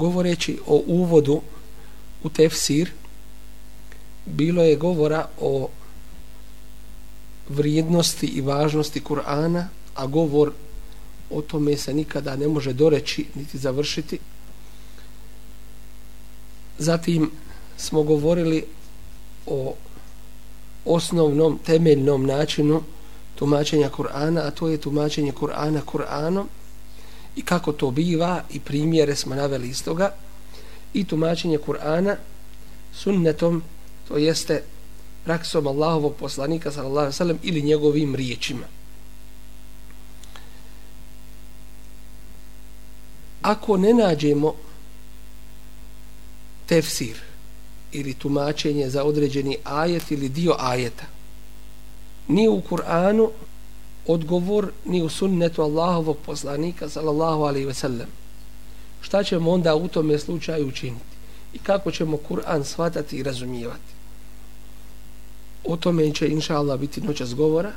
Govoreći o uvodu u tefsir bilo je govora o vrijednosti i važnosti Kur'ana a govor o tome se nikada ne može doreći niti završiti. Zatim smo govorili o osnovnom temeljnom načinu tumačenja Kur'ana a to je tumačenje Kur'ana Kur'anom i kako to biva i primjere smo naveli iz toga i tumačenje Kur'ana sunnetom to jeste praksom Allahovog poslanika sallallahu alejhi ve sellem ili njegovim riječima. Ako ne nađemo tefsir ili tumačenje za određeni ajet ili dio ajeta ni u Kur'anu odgovor ni u sunnetu Allahovog poslanika sallallahu alaihi ve sellem. Šta ćemo onda u tome slučaju učiniti? I kako ćemo Kur'an shvatati i razumijevati? O tome će inša Allah biti noćas govora.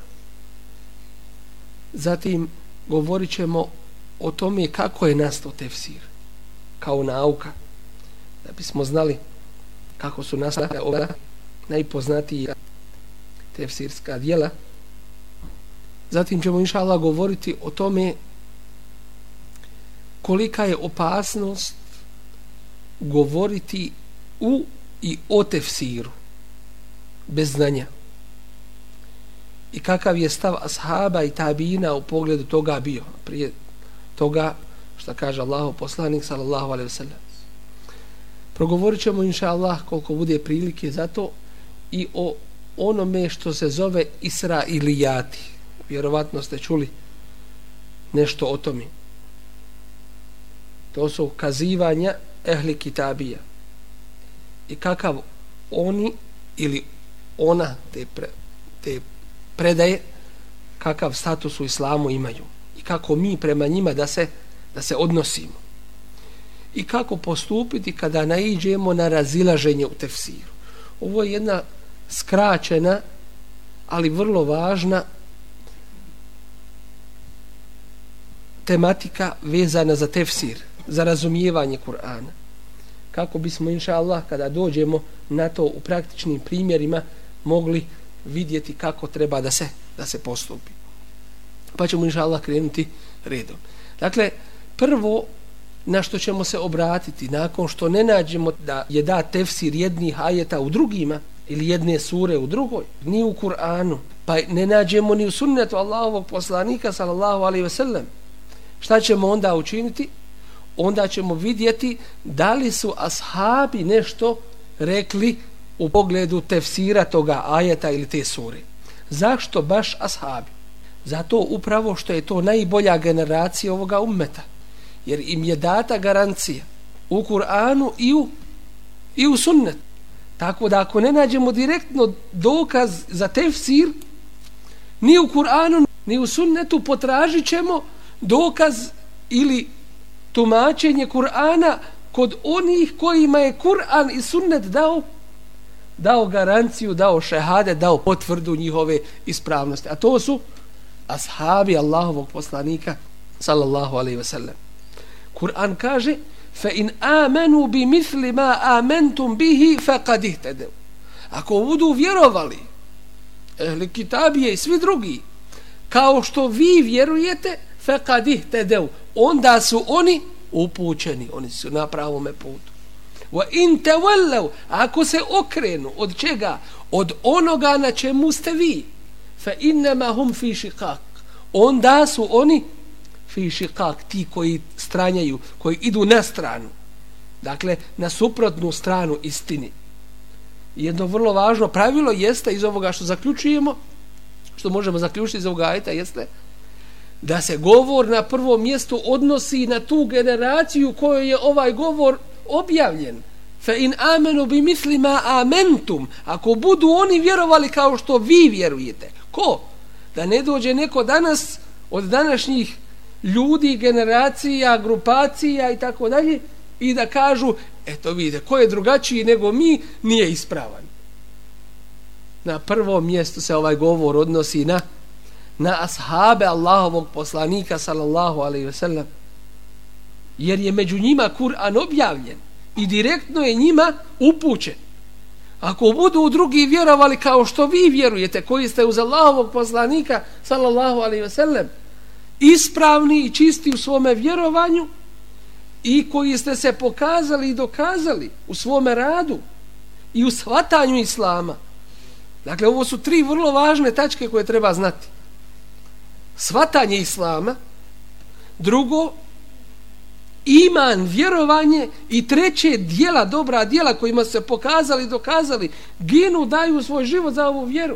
Zatim govorit ćemo o tome kako je nastao tefsir kao nauka. Da bismo znali kako su nastale ova najpoznatija tefsirska dijela Zatim ćemo inša Allah govoriti o tome kolika je opasnost govoriti u i o tefsiru bez znanja. I kakav je stav ashaba i tabina u pogledu toga bio? Prije toga što kaže Allahu poslanik sallallahu alaihi wasallam progovorit ćemo inša Allah koliko bude prilike za to i o onome što se zove Isra ili Jati vjerovatno ste čuli nešto o tome. To su kazivanja ehli kitabija. I kakav oni ili ona te, pre, te predaje, kakav status u islamu imaju. I kako mi prema njima da se, da se odnosimo. I kako postupiti kada naiđemo na razilaženje u tefsiru. Ovo je jedna skraćena, ali vrlo važna tematika vezana za tefsir, za razumijevanje Kur'ana. Kako bismo, inša Allah, kada dođemo na to u praktičnim primjerima, mogli vidjeti kako treba da se, da se postupi. Pa ćemo, inša Allah, krenuti redom. Dakle, prvo na što ćemo se obratiti nakon što ne nađemo da je da tefsir jednih ajeta u drugima ili jedne sure u drugoj, ni u Kur'anu, pa ne nađemo ni u sunnetu Allahovog poslanika sallallahu alaihi ve sellem, šta ćemo onda učiniti? Onda ćemo vidjeti da li su ashabi nešto rekli u pogledu tefsira toga ajeta ili te sure. Zašto baš ashabi? Zato upravo što je to najbolja generacija ovoga ummeta. Jer im je data garancija u Kur'anu i u, i u sunnet. Tako da ako ne nađemo direktno dokaz za tefsir, ni u Kur'anu, ni u sunnetu potražit ćemo dokaz ili tumačenje Kur'ana kod onih kojima je Kur'an i sunnet dao dao garanciju, dao šehade, dao potvrdu njihove ispravnosti. A to su ashabi Allahovog poslanika sallallahu alaihi ve sellem. Kur'an kaže fa in amanu bi misli ma amantum bihi faqad ihtadaw. Ako budu vjerovali ehli kitabije i svi drugi kao što vi vjerujete, fekad tedev onda su oni upućeni oni su na pravom putu. Wa in tawallaw ako se okrenu od čega? Od onoga na čemu ste vi. Fa innama hum fi shiqaq. Onda su oni fi shiqaq ti koji stranjaju koji idu na stranu. Dakle na suprotnu stranu istini. Jedno vrlo važno pravilo jeste iz ovoga što zaključujemo što možemo zaključiti iz ovoga ajeta jeste da se govor na prvom mjestu odnosi na tu generaciju kojoj je ovaj govor objavljen fa in amenu bi mislima amentum ako budu oni vjerovali kao što vi vjerujete ko? da ne dođe neko danas od današnjih ljudi, generacija, grupacija i tako dalje i da kažu, eto vidite, ko je drugačiji nego mi, nije ispravan. Na prvom mjestu se ovaj govor odnosi na na ashabe Allahovog poslanika sallallahu alaihi wasallam jer je među njima Kur'an objavljen i direktno je njima upućen ako budu drugi vjerovali kao što vi vjerujete koji ste uz Allahovog poslanika sallallahu alaihi wasallam ispravni i čisti u svome vjerovanju i koji ste se pokazali i dokazali u svome radu i u shvatanju Islama. Dakle, ovo su tri vrlo važne tačke koje treba znati svatanje Islama, drugo, iman, vjerovanje i treće dijela, dobra dijela kojima se pokazali dokazali, ginu, daju svoj život za ovu vjeru.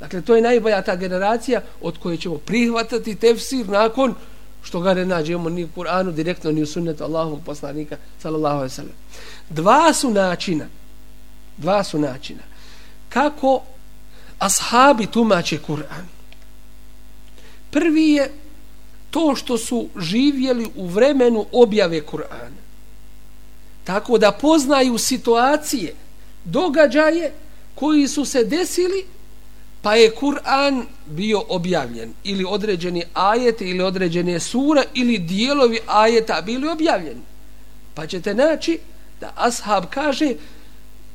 Dakle, to je najbolja ta generacija od koje ćemo prihvatati tefsir nakon što ga ne nađemo ni u Kur'anu direktno ni u sunnetu Allahovog poslanika sallallahu alejhi ve sellem. Dva su načina dva su načina kako ashabi tumače Kur'an. Prvi je to što su živjeli u vremenu objave Kur'ana. Tako da poznaju situacije, događaje koji su se desili pa je Kur'an bio objavljen. Ili određeni ajet ili određene sura ili dijelovi ajeta bili objavljeni. Pa ćete naći da ashab kaže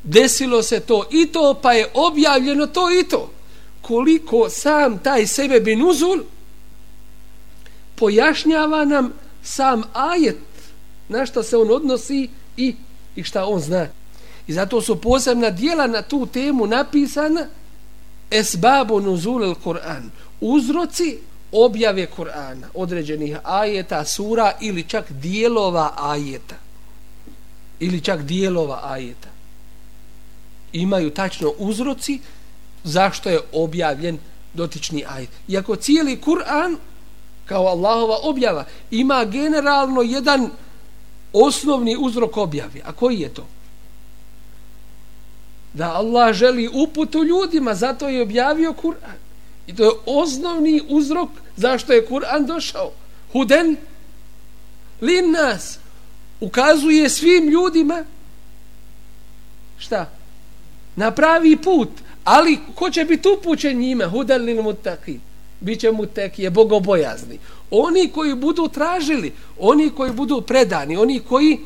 desilo se to i to pa je objavljeno to i to. Koliko sam taj sebe bin uzul pojašnjava nam sam ajet na što se on odnosi i, i šta on zna. I zato su posebna dijela na tu temu napisana esbabu nuzul al Kur'an. Uzroci objave Kur'ana određenih ajeta, sura ili čak dijelova ajeta. Ili čak dijelova ajeta. Imaju tačno uzroci zašto je objavljen dotični ajet. Iako cijeli Kur'an kao Allahova objava ima generalno jedan osnovni uzrok objave. A koji je to? da Allah želi uputu ljudima, zato je objavio Kur'an. I to je osnovni uzrok zašto je Kur'an došao. Huden lin nas ukazuje svim ljudima šta? Na pravi put. Ali ko će biti upućen njima? Huden lin mutaki. Biće tek je bogobojazni. Oni koji budu tražili, oni koji budu predani, oni koji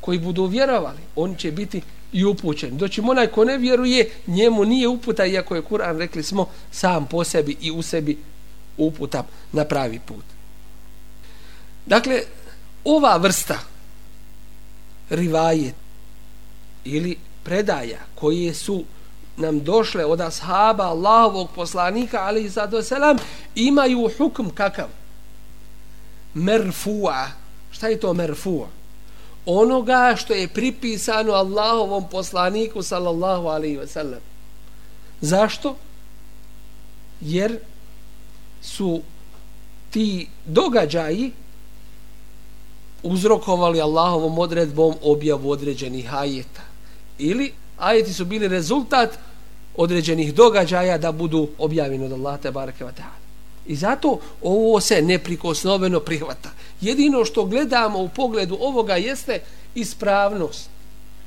koji budu vjerovali, oni će biti i upućeni. Doći onaj ko ne vjeruje, njemu nije uputa, iako je Kur'an, rekli smo, sam po sebi i u sebi uputa na pravi put. Dakle, ova vrsta rivajet ili predaja koje su nam došle od ashaba Allahovog poslanika ali i sada selam imaju hukm kakav merfu'a šta je to merfu'a onoga što je pripisano Allahovom poslaniku sallallahu alaihi ve sellem. Zašto? Jer su ti događaji uzrokovali Allahovom odredbom objavu određenih ajeta. Ili ajeti su bili rezultat određenih događaja da budu objavljeni od Allaha te bareke ve taala. I zato ovo se neprikosnoveno prihvata. Jedino što gledamo u pogledu ovoga jeste ispravnost.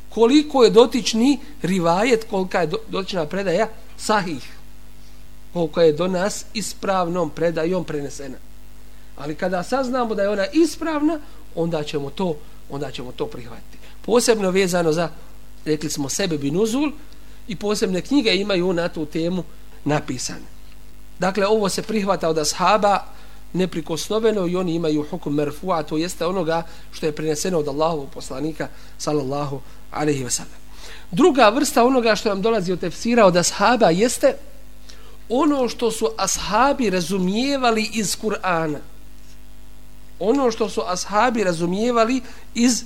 Koliko je dotični rivajet, kolika je dotična predaja sahih. Koliko je do nas ispravnom predajom prenesena. Ali kada saznamo da je ona ispravna, onda ćemo to, onda ćemo to prihvatiti. Posebno vezano za, rekli smo, sebe binuzul i posebne knjige imaju na tu temu napisane. Dakle, ovo se prihvata od ashaba neprikosnoveno i oni imaju hukum merfu'a, to jeste onoga što je preneseno od Allahovog poslanika, sallallahu alaihi wa sallam. Druga vrsta onoga što nam dolazi od tefsira od ashaba jeste ono što su ashabi razumijevali iz Kur'ana. Ono što su ashabi razumijevali iz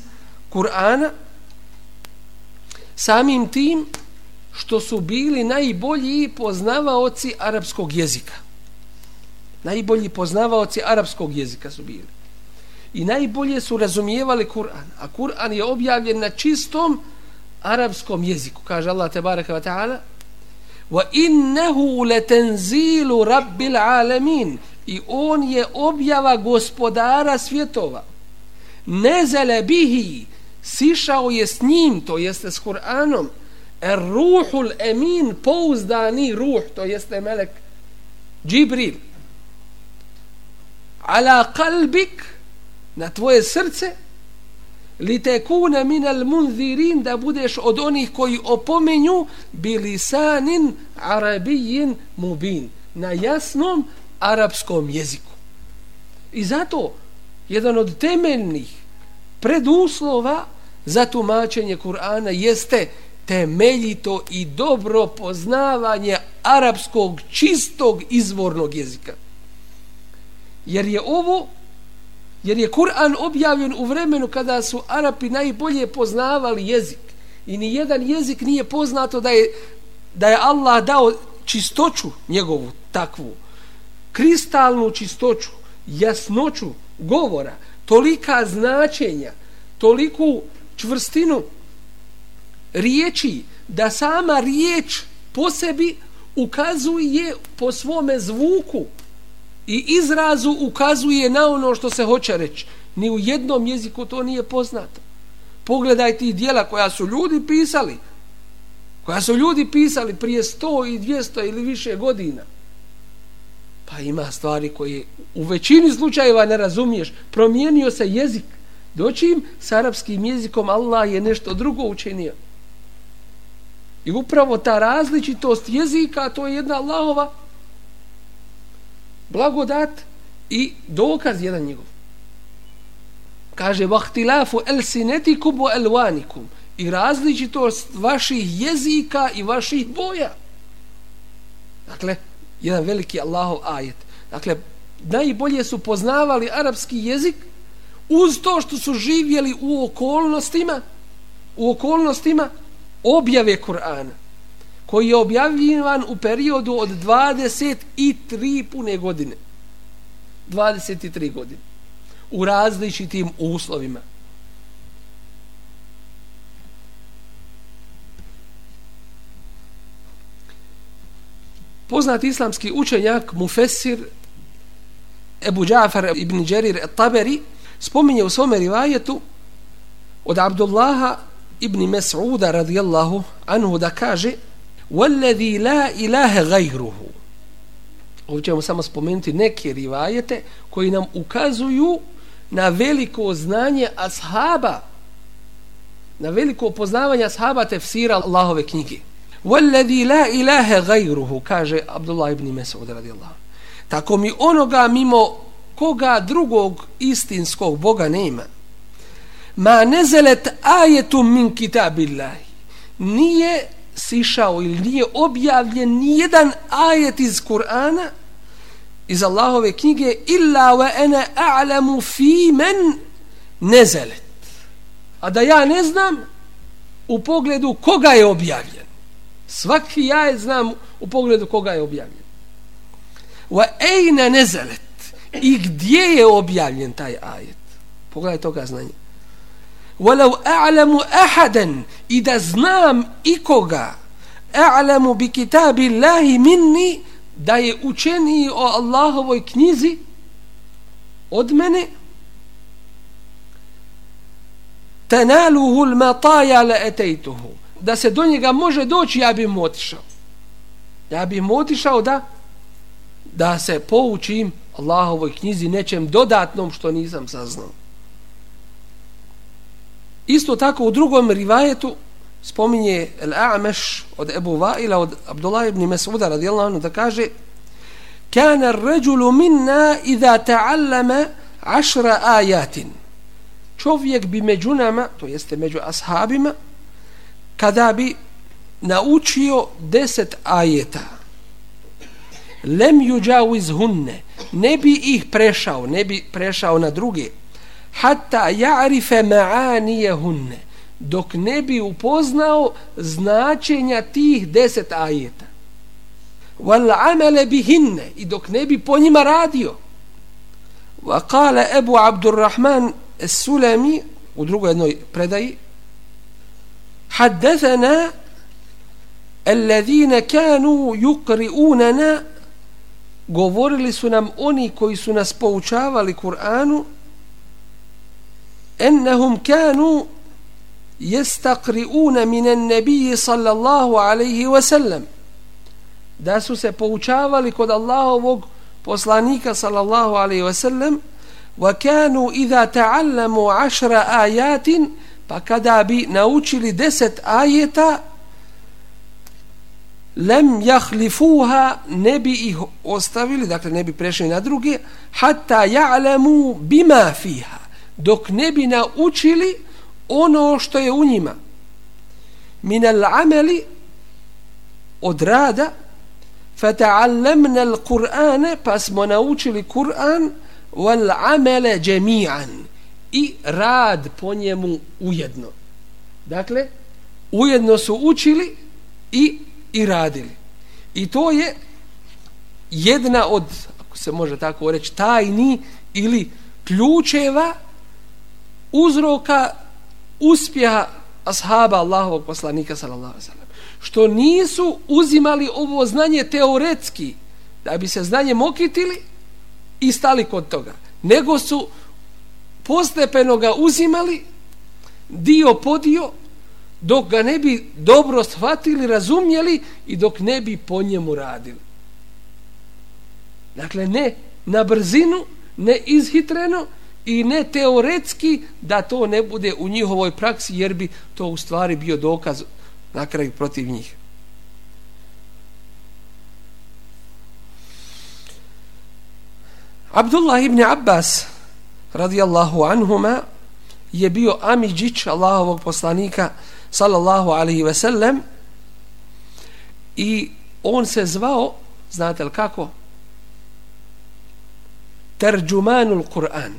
Kur'ana samim tim što su bili najbolji poznavaoci arapskog jezika. Najbolji poznavaoci arapskog jezika su bili. I najbolje su razumijevali Kur'an. A Kur'an je objavljen na čistom arapskom jeziku. Kaže Allah te baraka wa ta'ala wa innahu latanzilu rabbil alamin i on je objava gospodara svjetova Nezale bihi sišao je s njim to jeste s Kur'anom. Er ruhul emin pouzdani ruh to jeste melek Džibril. Ala kalbik na tvoje srce li te kune min al munzirin da budeš od onih koji opomenju bilisanin arabijin mubin na jasnom arapskom jeziku. I zato jedan od temeljnih preduslova za tumačenje Kur'ana jeste temeljito i dobro poznavanje arapskog čistog izvornog jezika. Jer je ovo jer je Kur'an objavljen u vremenu kada su Arapi najbolje poznavali jezik. I ni jedan jezik nije poznato da je da je Allah dao čistoću njegovu takvu. Kristalnu čistoću jasnoću govora tolika značenja toliku čvrstinu riječi da sama riječ po sebi ukazuje po svome zvuku i izrazu ukazuje na ono što se hoće reći. Ni u jednom jeziku to nije poznato. Pogledajte ti dijela koja su ljudi pisali, koja su ljudi pisali prije 100 i 200 ili više godina. Ima stvari koje u većini slučajeva ne razumiješ. Promijenio se jezik. Doći im s arapskim jezikom Allah je nešto drugo učinio. I upravo ta različitost jezika, to je jedna Allahova blagodat i dokaz jedan njegov. Kaže, vahtilafu el sinetikum u elvanikum i različitost vaših jezika i vaših boja. Dakle, jedan veliki Allahov ajet. Dakle, najbolje su poznavali arapski jezik uz to što su živjeli u okolnostima u okolnostima objave Kur'ana koji je objavljivan u periodu od 23 pune godine. 23 godine. U različitim uslovima. poznat islamski učenjak Mufessir Ebu Džafar ibn Đerir Taberi spominje u svome rivajetu od Abdullaha ibn Mas'uda radijallahu anhu da kaže وَالَّذِي لَا إِلَهَ غَيْرُهُ Ovdje ćemo samo spomenuti neke rivajete koji nam ukazuju na veliko znanje ashaba na veliko poznavanje ashaba tefsira Allahove knjige وَالَّذِي لَا إِلَهَ غَيْرُهُ kaže Abdullah ibn Mas'ud radijallahu tako mi onoga mimo koga drugog istinskog Boga nema ma nezelet ajetum min kitabillahi nije sišao ili nije objavljen nijedan ajet iz Kur'ana iz Allahove knjige illa wa ana a'lamu fi men nezelet a da ja ne znam u pogledu koga je objavljen Svaki ja je znam u pogledu koga je objavljen. Wa ejna nezelet. I gdje je objavljen taj ajet? Pogledaj toga znanje. Walau a'lamu ahadan i da znam ikoga a'lamu bi kitabi Allahi minni da je učeniji o Allahovoj knjizi od mene tanaluhu l-mataja la etejtuhu da se do njega može doći ja bih mu otišao. Ja bih mu otišao da da se poučim Allahovoj knjizi nečem dodatnom što nisam saznao. Isto tako u drugom rivajetu spominje Al-A'meš od Ebu Vaila od Abdullah ibn Mas'uda radijallahu anhu da kaže kana ar-rajulu minna idha ta'allama 10 ayatin. Čovjek bi među nama to jeste među ashabima kada bi naučio 10 ajeta lem yujawiz hunne ne bi ih prešao ne bi prešao na druge hatta ya'rifa ma'aniyahunne dok ne bi upoznao značenja tih 10 ajeta. Wal amala bihinne i dok ne bi po njima radio. Wa qala abu abdurrahman as-sulami u drugoj jednoj predaji حدثنا الذين كانوا يقرؤوننا govorili su nam oni koji su nas poučavali Kur'anu ennehum kanu jestakri'una minen nebiji sallallahu alaihi wasallam da su se poučavali kod Allahovog poslanika sallallahu alaihi wasallam wa kanu idha ta'allamu ašra ajatin pa kada bi naučili deset ajeta lem jahlifuha ne bi ih ostavili, dakle ne bi prešli na druge, hatta ja'lemu bima fiha, dok ne bi naučili ono što je u njima. Minal ameli od rada, fata'allamna al Kur'ane, pa smo naučili Kur'an, wal amele džemi'an, i rad po njemu ujedno. Dakle, ujedno su učili i i radili. I to je jedna od, ako se može tako reći, tajni ili ključeva uzroka uspjeha ashaba Allahovog poslanika sallallahu alejhi ve sellem što nisu uzimali ovo znanje teoretski da bi se znanje mokitili i stali kod toga nego su postepeno ga uzimali dio po dio dok ga ne bi dobro shvatili, razumjeli i dok ne bi po njemu radili. Dakle, ne na brzinu, ne izhitreno i ne teoretski da to ne bude u njihovoj praksi jer bi to u stvari bio dokaz na kraju protiv njih. Abdullah ibn Abbas radijallahu anhuma je bio Amidžić Allahovog poslanika sallallahu alaihi ve sellem i on se zvao znate li kako? Terđumanul Kur'an.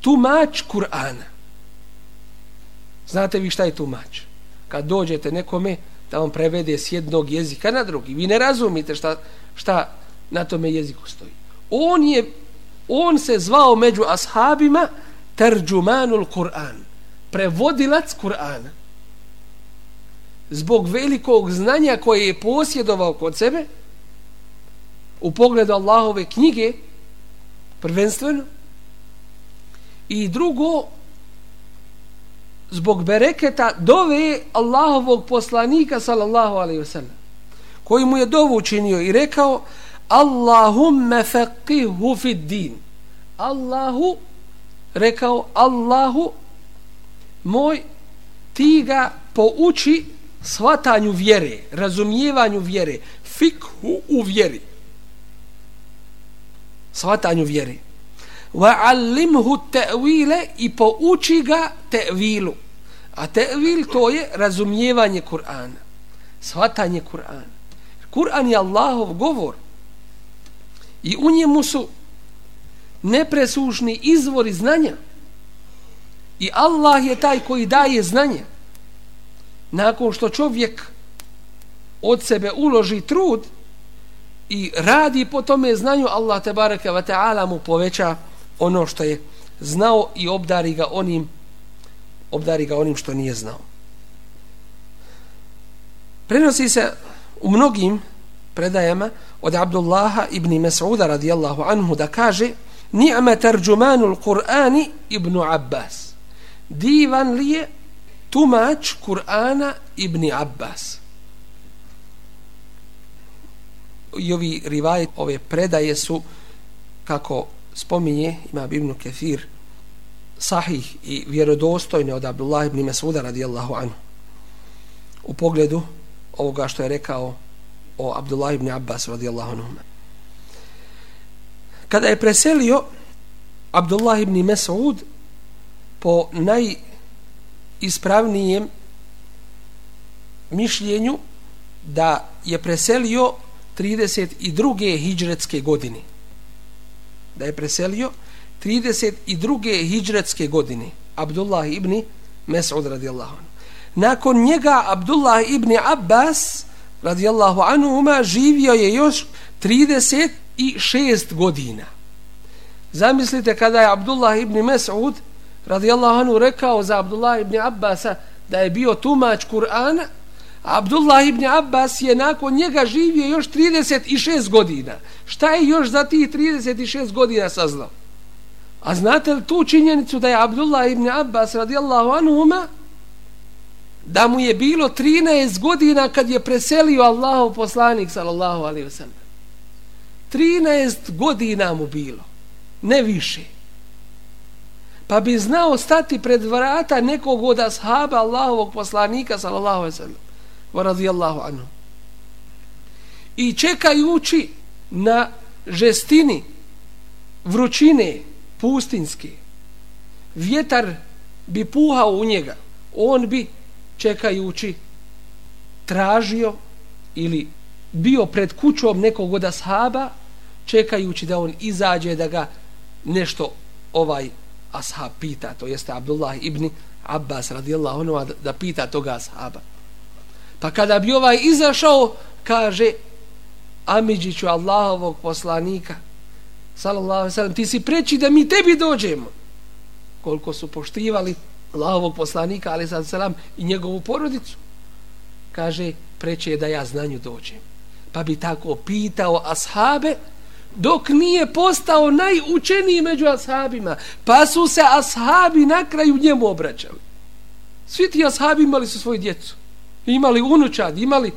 Tumač Kur'ana. Znate vi šta je tumač? Kad dođete nekome da vam prevede s jednog jezika na drugi. Vi ne razumite šta, šta na tome jeziku stoji. On je on se zvao među ashabima terđumanul Kur'an prevodilac Kur'ana. Zbog velikog znanja koje je posjedovao kod sebe u pogledu Allahove knjige prvenstveno i drugo zbog bereketa dove Allahovog poslanika sallallahu alaihi wasallam koji mu je dovu učinio i rekao Allahumme faqihu fid din Allahu rekao Allahu moj ti ga pouči svatanju vjere, razumijevanju vjere, fikhu u vjeri. Svatanju vjere. Wa allimhu ta'wile i pouči ga ta'wilu. A ta'wil to je razumijevanje Kur'ana. svatanje Kur'ana. Kur'an je Allahov govor. I u njemu su nepresušni izvori znanja. I Allah je taj koji daje znanje nakon što čovjek od sebe uloži trud i radi po tome znanju Allah te bareke ve taala mu poveća ono što je znao i obdari ga onim obdari ga onim što nije znao prenosi se u mnogim predajama od Abdullaha ibn Mas'uda radijallahu anhu da kaže ni'ma tarjumanul Kur'ani ibn Abbas divan li je tumač Kur'ana ibn Abbas. I ovi rivajet, ove predaje su, kako spominje ima ibn Kefir, sahih i vjerodostojne od Abdullah ibn Masuda radijallahu anhu. U pogledu ovoga što je rekao o Abdullah ibn Abbas radijallahu anhu. kada je preselio Abdullah ibn Mes'ud po najispravnijem mišljenju da je preselio 32. hijđretske godine. Da je preselio 32. hijđretske godine. Abdullah ibn Mes'ud radijallahu anhu. Nakon njega Abdullah ibn Abbas radijallahu anhu živio je još 36 godina. Zamislite kada je Abdullah ibn Mes'ud radijallahu anhu rekao za Abdullah ibn Abbasa da je bio tumač Kur'ana, Abdullah ibn Abbas je nakon njega živio još 36 godina. Šta je još za tih 36 godina saznao? A znate li tu činjenicu da je Abdullah ibn Abbas radijallahu anhuma da mu je bilo 13 godina kad je preselio Allahov poslanik sallallahu alaihi wasallam. 13 godina mu bilo, ne više. Pa bi znao stati pred vrata nekog od ashaba Allahovog poslanika sallallahu alaihi wasallam wa radijallahu anhu. I čekajući na žestini vrućine pustinske, vjetar bi puhao u njega, on bi čekajući tražio ili bio pred kućom nekog od ashaba čekajući da on izađe da ga nešto ovaj ashab pita to jeste Abdullah ibn Abbas radijallahu anhu da, da pita toga ashaba. Pa kada bi ovaj izašao kaže Amidžiću Allahovog poslanika sallallahu alaihi sallam ti si preći da mi tebi dođemo. Koliko su poštivali Allahovog poslanika ali sad selam i njegovu porodicu. Kaže preće da ja znanju dođem. Pa bi tako pitao ashabe dok nije postao najučeniji među ashabima pa su se ashabi na kraju njemu obraćali. Svi ti ashabi imali su svoju djecu imali unučad imali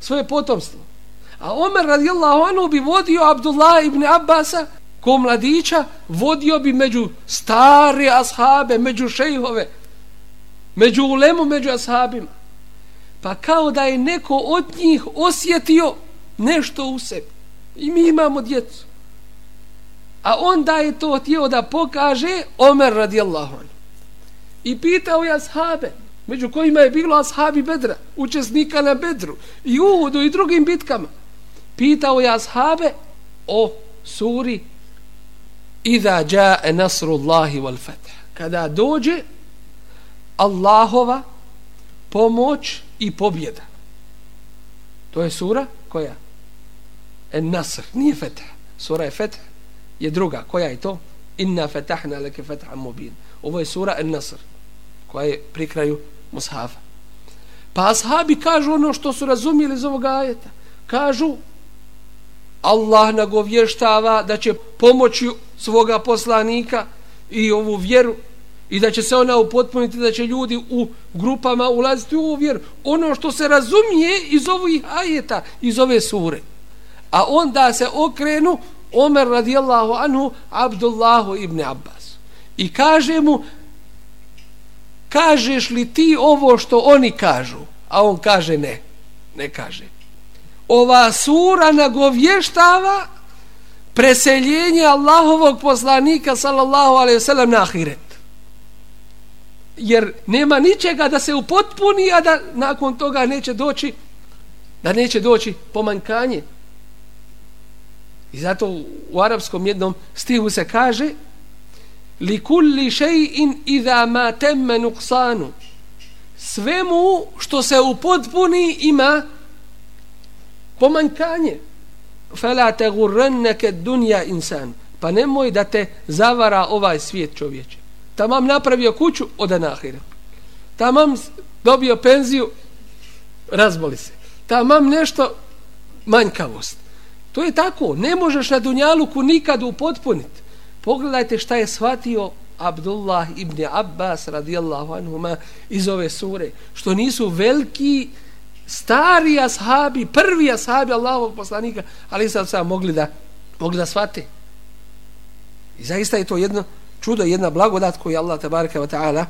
svoje potomstvo. A Omer radijallahu anhu bi vodio Abdullah ibn Abbasa ko mladića vodio bi među stare ashabe, među šejhove, među ulemu, među ashabima. Pa kao da je neko od njih osjetio nešto u sebi. I mi imamo djecu. A onda je to htio da pokaže Omer radijallahu anhu. I pitao je ashabe, među kojima je bilo ashabi Bedra, učesnika na Bedru, i Uhudu i drugim bitkama. Pitao je ashabe o suri Iza jae nasrullahi wal fath. Kada dođe Allahova pomoć i pobjeda. To je sura koja? En Nasr, nije Fetah. Sura je Fetah, je druga. Koja je to? Inna fetahna leke fetha mubin. Ovo je sura En Nasr, koja je pri kraju Mushafa. Pa ashabi kažu ono što su razumijeli iz ovoga ajeta. Kažu, Allah nagovještava da će pomoći svoga poslanika i ovu vjeru i da će se ona upotpuniti da će ljudi u grupama ulaziti u ovu vjeru. Ono što se razumije iz ovih ajeta iz ove sure. A onda se okrenu Omer radijallahu anhu Abdullahu ibn Abbas. I kaže mu kažeš li ti ovo što oni kažu? A on kaže ne ne kaže ova sura nagovještava preseljenje Allahovog poslanika sallallahu alaihi wasallam na ahiret. Jer nema ničega da se upotpuni, a da nakon toga neće doći da neće doći pomankanje. I zato u arapskom jednom stihu se kaže li kulli shay'in idha ma tamma nuqsanu svemu što se upotpuni ima pomankanje fela te gurrenneke dunja insan. Pa nemoj da te zavara ovaj svijet čovječe. Tamam napravio kuću od anahira tamam dobio penziju razboli se. Tamam nešto manjkavost. To je tako. Ne možeš na dunjaluku nikad upotpuniti pogledajte šta je shvatio Abdullah ibn Abbas radijallahu anhuma iz ove sure. Što nisu veliki stari ashabi, prvi ashabi Allahovog poslanika, ali sad sam mogli da, mogli da shvate. I zaista je to jedno čudo, jedna blagodat koju Allah tabaraka wa ta'ala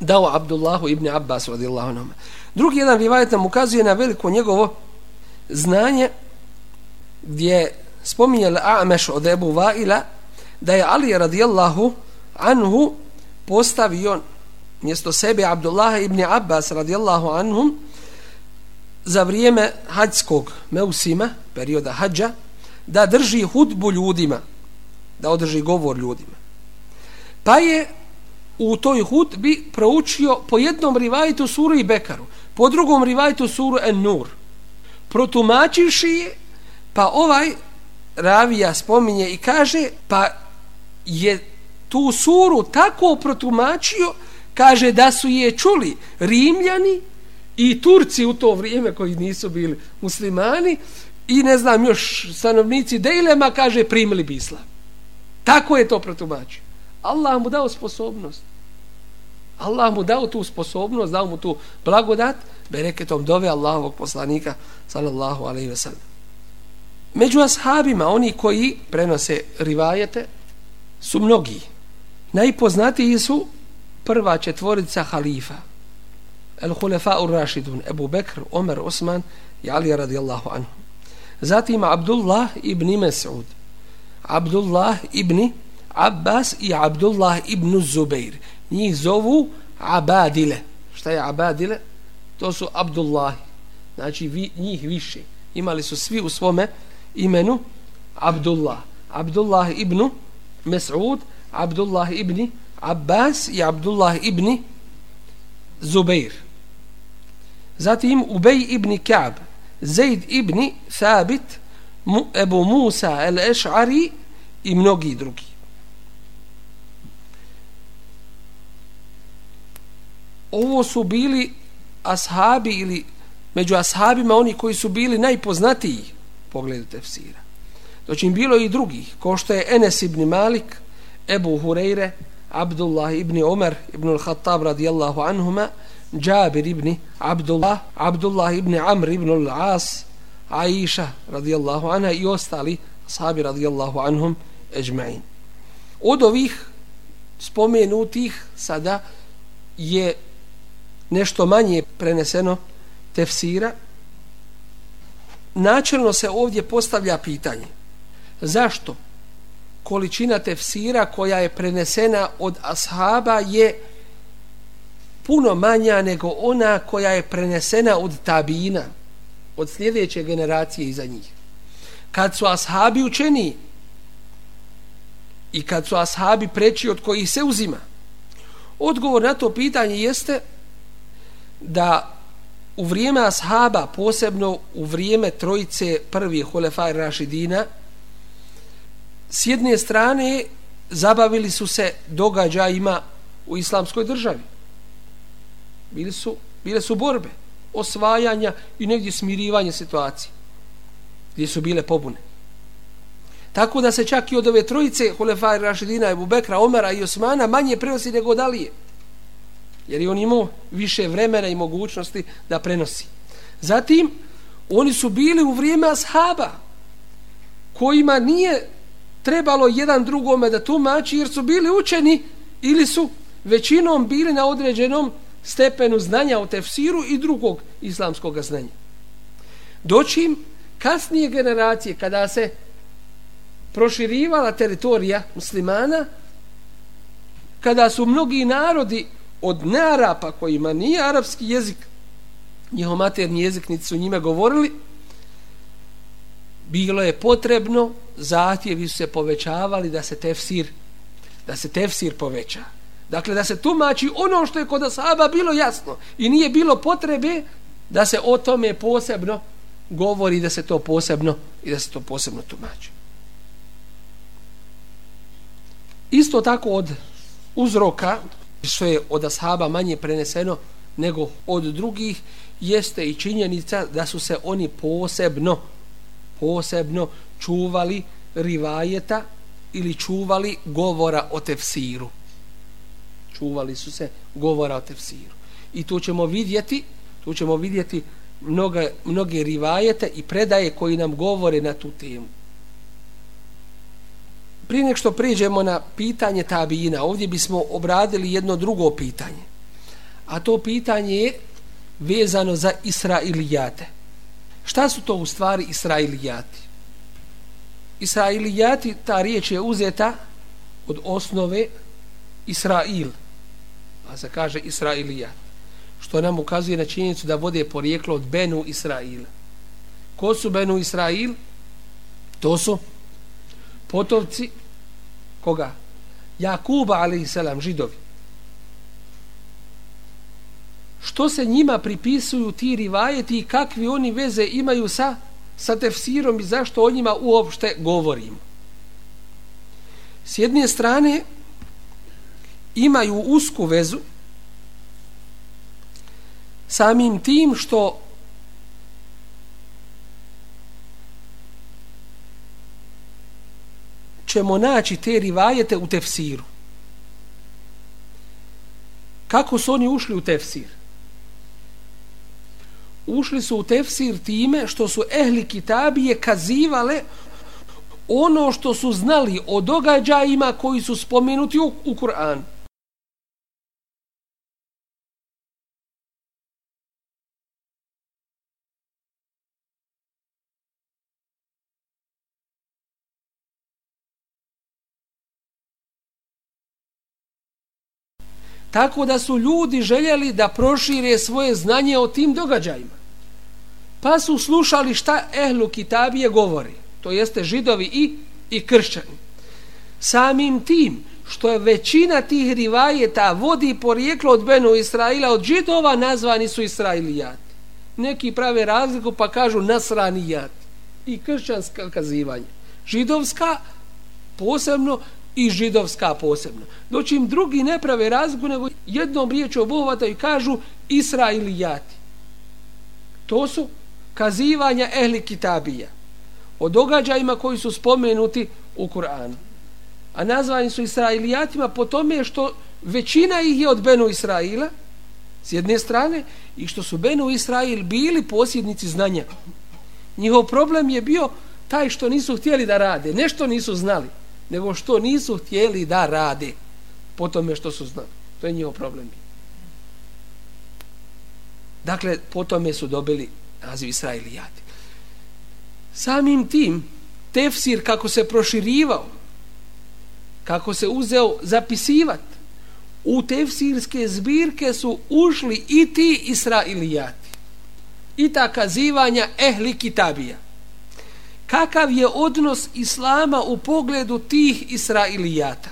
dao Abdullahu ibn Abbas radijallahu anhu. Drugi jedan rivajet nam ukazuje na veliko njegovo znanje gdje spominje A'meš od Ebu Vaila da je Ali radijallahu anhu postavio mjesto sebe Abdullah ibn Abbas radijallahu anhum za vrijeme hađskog meusima, perioda hađa, da drži hudbu ljudima, da održi govor ljudima. Pa je u toj hudbi proučio po jednom rivajtu suru i Bekaru, po drugom rivajtu suru en Nur. Protumačivši je, pa ovaj ravija spominje i kaže, pa je tu suru tako protumačio, kaže da su je čuli Rimljani i Turci u to vrijeme koji nisu bili muslimani i ne znam još stanovnici Dejlema kaže primili bi islam. Tako je to protumačio. Allah mu dao sposobnost. Allah mu dao tu sposobnost, dao mu tu blagodat, bereketom dove Allahovog poslanika, sallallahu alaihi ve sellem. Među ashabima, oni koji prenose rivajete, su mnogi. Najpoznatiji su prva četvorica halifa. El hulefa ur rašidun, Ebu Bekr, Omer, Osman i Ali radijallahu anhu. Zatim Abdullah ibn Mes'ud, Abdullah ibn Abbas i Abdullah ibn Zubair. Njih zovu Abadile. Šta je Abadile? To su Abdullah. Znači vi, njih više. Imali su svi u svome imenu Abdullah. Abdullah ibn Mes'ud, Abdullah ibn Abbas i Abdullah ibn Zubair. Zatim Ubej ibn Ka'b, Zaid ibn Thabit, Ebu Musa el-Eš'ari i mnogi drugi. Ovo su bili ashabi ili među ashabima oni koji su bili najpoznatiji pogledu tefsira. Doći im bilo i drugih, ko što je Enes ibn Malik, Ebu Hureyre, Abdullah ibn Umar ibn al-Khattab radijallahu anhuma, Jabir ibn Abdullah, Abdullah ibn Amr ibn al-As, Aisha radijallahu anha i ostali ashabi radijallahu anhum ežma'in. Od ovih spomenutih sada je nešto manje preneseno tefsira. Načelno se ovdje postavlja pitanje zašto količina tefsira koja je prenesena od ashaba je puno manja nego ona koja je prenesena od tabina, od sljedeće generacije iza njih. Kad su ashabi učeni i kad su ashabi preći od kojih se uzima, odgovor na to pitanje jeste da u vrijeme ashaba, posebno u vrijeme trojice prvih hulefaj Rašidina, s jedne strane zabavili su se događajima u islamskoj državi. Bili su, bile su borbe, osvajanja i negdje smirivanje situacije gdje su bile pobune. Tako da se čak i od ove trojice Hulefaj Rašidina, Ebu Bekra, Omara i Osmana manje prenosi nego dalije. Jer je on imao više vremena i mogućnosti da prenosi. Zatim, oni su bili u vrijeme ashaba kojima nije trebalo jedan drugome da tumači jer su bili učeni ili su većinom bili na određenom stepenu znanja o tefsiru i drugog islamskog znanja. Doćim kasnije generacije kada se proširivala teritorija muslimana, kada su mnogi narodi od nearapa kojima nije arapski jezik, njihov materni jezik niti su njime govorili, bilo je potrebno, zahtjevi su se povećavali da se tefsir, da se tefsir poveća. Dakle, da se tumači ono što je kod Asaba bilo jasno i nije bilo potrebe da se o tome posebno govori, da se to posebno i da se to posebno tumači. Isto tako od uzroka što je od Asaba manje preneseno nego od drugih jeste i činjenica da su se oni posebno posebno čuvali rivajeta ili čuvali govora o tefsiru. Čuvali su se govora o tefsiru. I tu ćemo vidjeti, tu ćemo vidjeti mnoge, mnoge rivajete i predaje koji nam govore na tu temu. Prije nek što priđemo na pitanje tabina, ovdje bismo obradili jedno drugo pitanje. A to pitanje je vezano za Israilijate. Šta su to u stvari Israilijati? Israilijati, ta riječ je uzeta od osnove Israil. A se kaže Israilijat. Što nam ukazuje na činjenicu da vode porijeklo od Benu Israila. Ko su Benu Israil? To su potovci koga? Jakuba, ali i selam, židovi. Što se njima pripisuju ti rivajeti i kakvi oni veze imaju sa, sa tefsirom i zašto o njima uopšte govorimo? S jedne strane, imaju usku vezu samim tim što ćemo naći te rivajete u tefsiru. Kako su oni ušli u tefsir? Ušli su u tefsir time što su ehli kitabije kazivale ono što su znali o događajima koji su spomenuti u, u Kur'anu. Tako da su ljudi željeli da prošire svoje znanje o tim događajima. Pa su slušali šta ehlu kitabije govori. To jeste židovi i, i kršćani. Samim tim što je većina tih rivajeta vodi porijeklo od Benu Israila, od židova nazvani su Israilijati. Neki prave razliku pa kažu nasranijati. I kršćanska kazivanja. Židovska posebno i židovska posebno. Doći im drugi ne prave razliku, nego jednom riječu obuhvataju i kažu Israilijati. To su kazivanja ehli kitabija o događajima koji su spomenuti u Kur'anu. A nazvani su Israilijatima po tome što većina ih je od Benu Israila, s jedne strane, i što su Benu Israil bili posjednici znanja. Njihov problem je bio taj što nisu htjeli da rade. Nešto nisu znali nego što nisu htjeli da rade po tome što su znali. To je njihov problem. Dakle, po tome su dobili naziv Israilijati. Samim tim, tefsir kako se proširivao, kako se uzeo zapisivat, u tefsirske zbirke su ušli i ti Israilijati. I ta kazivanja ehli kitabija kakav je odnos islama u pogledu tih israilijata.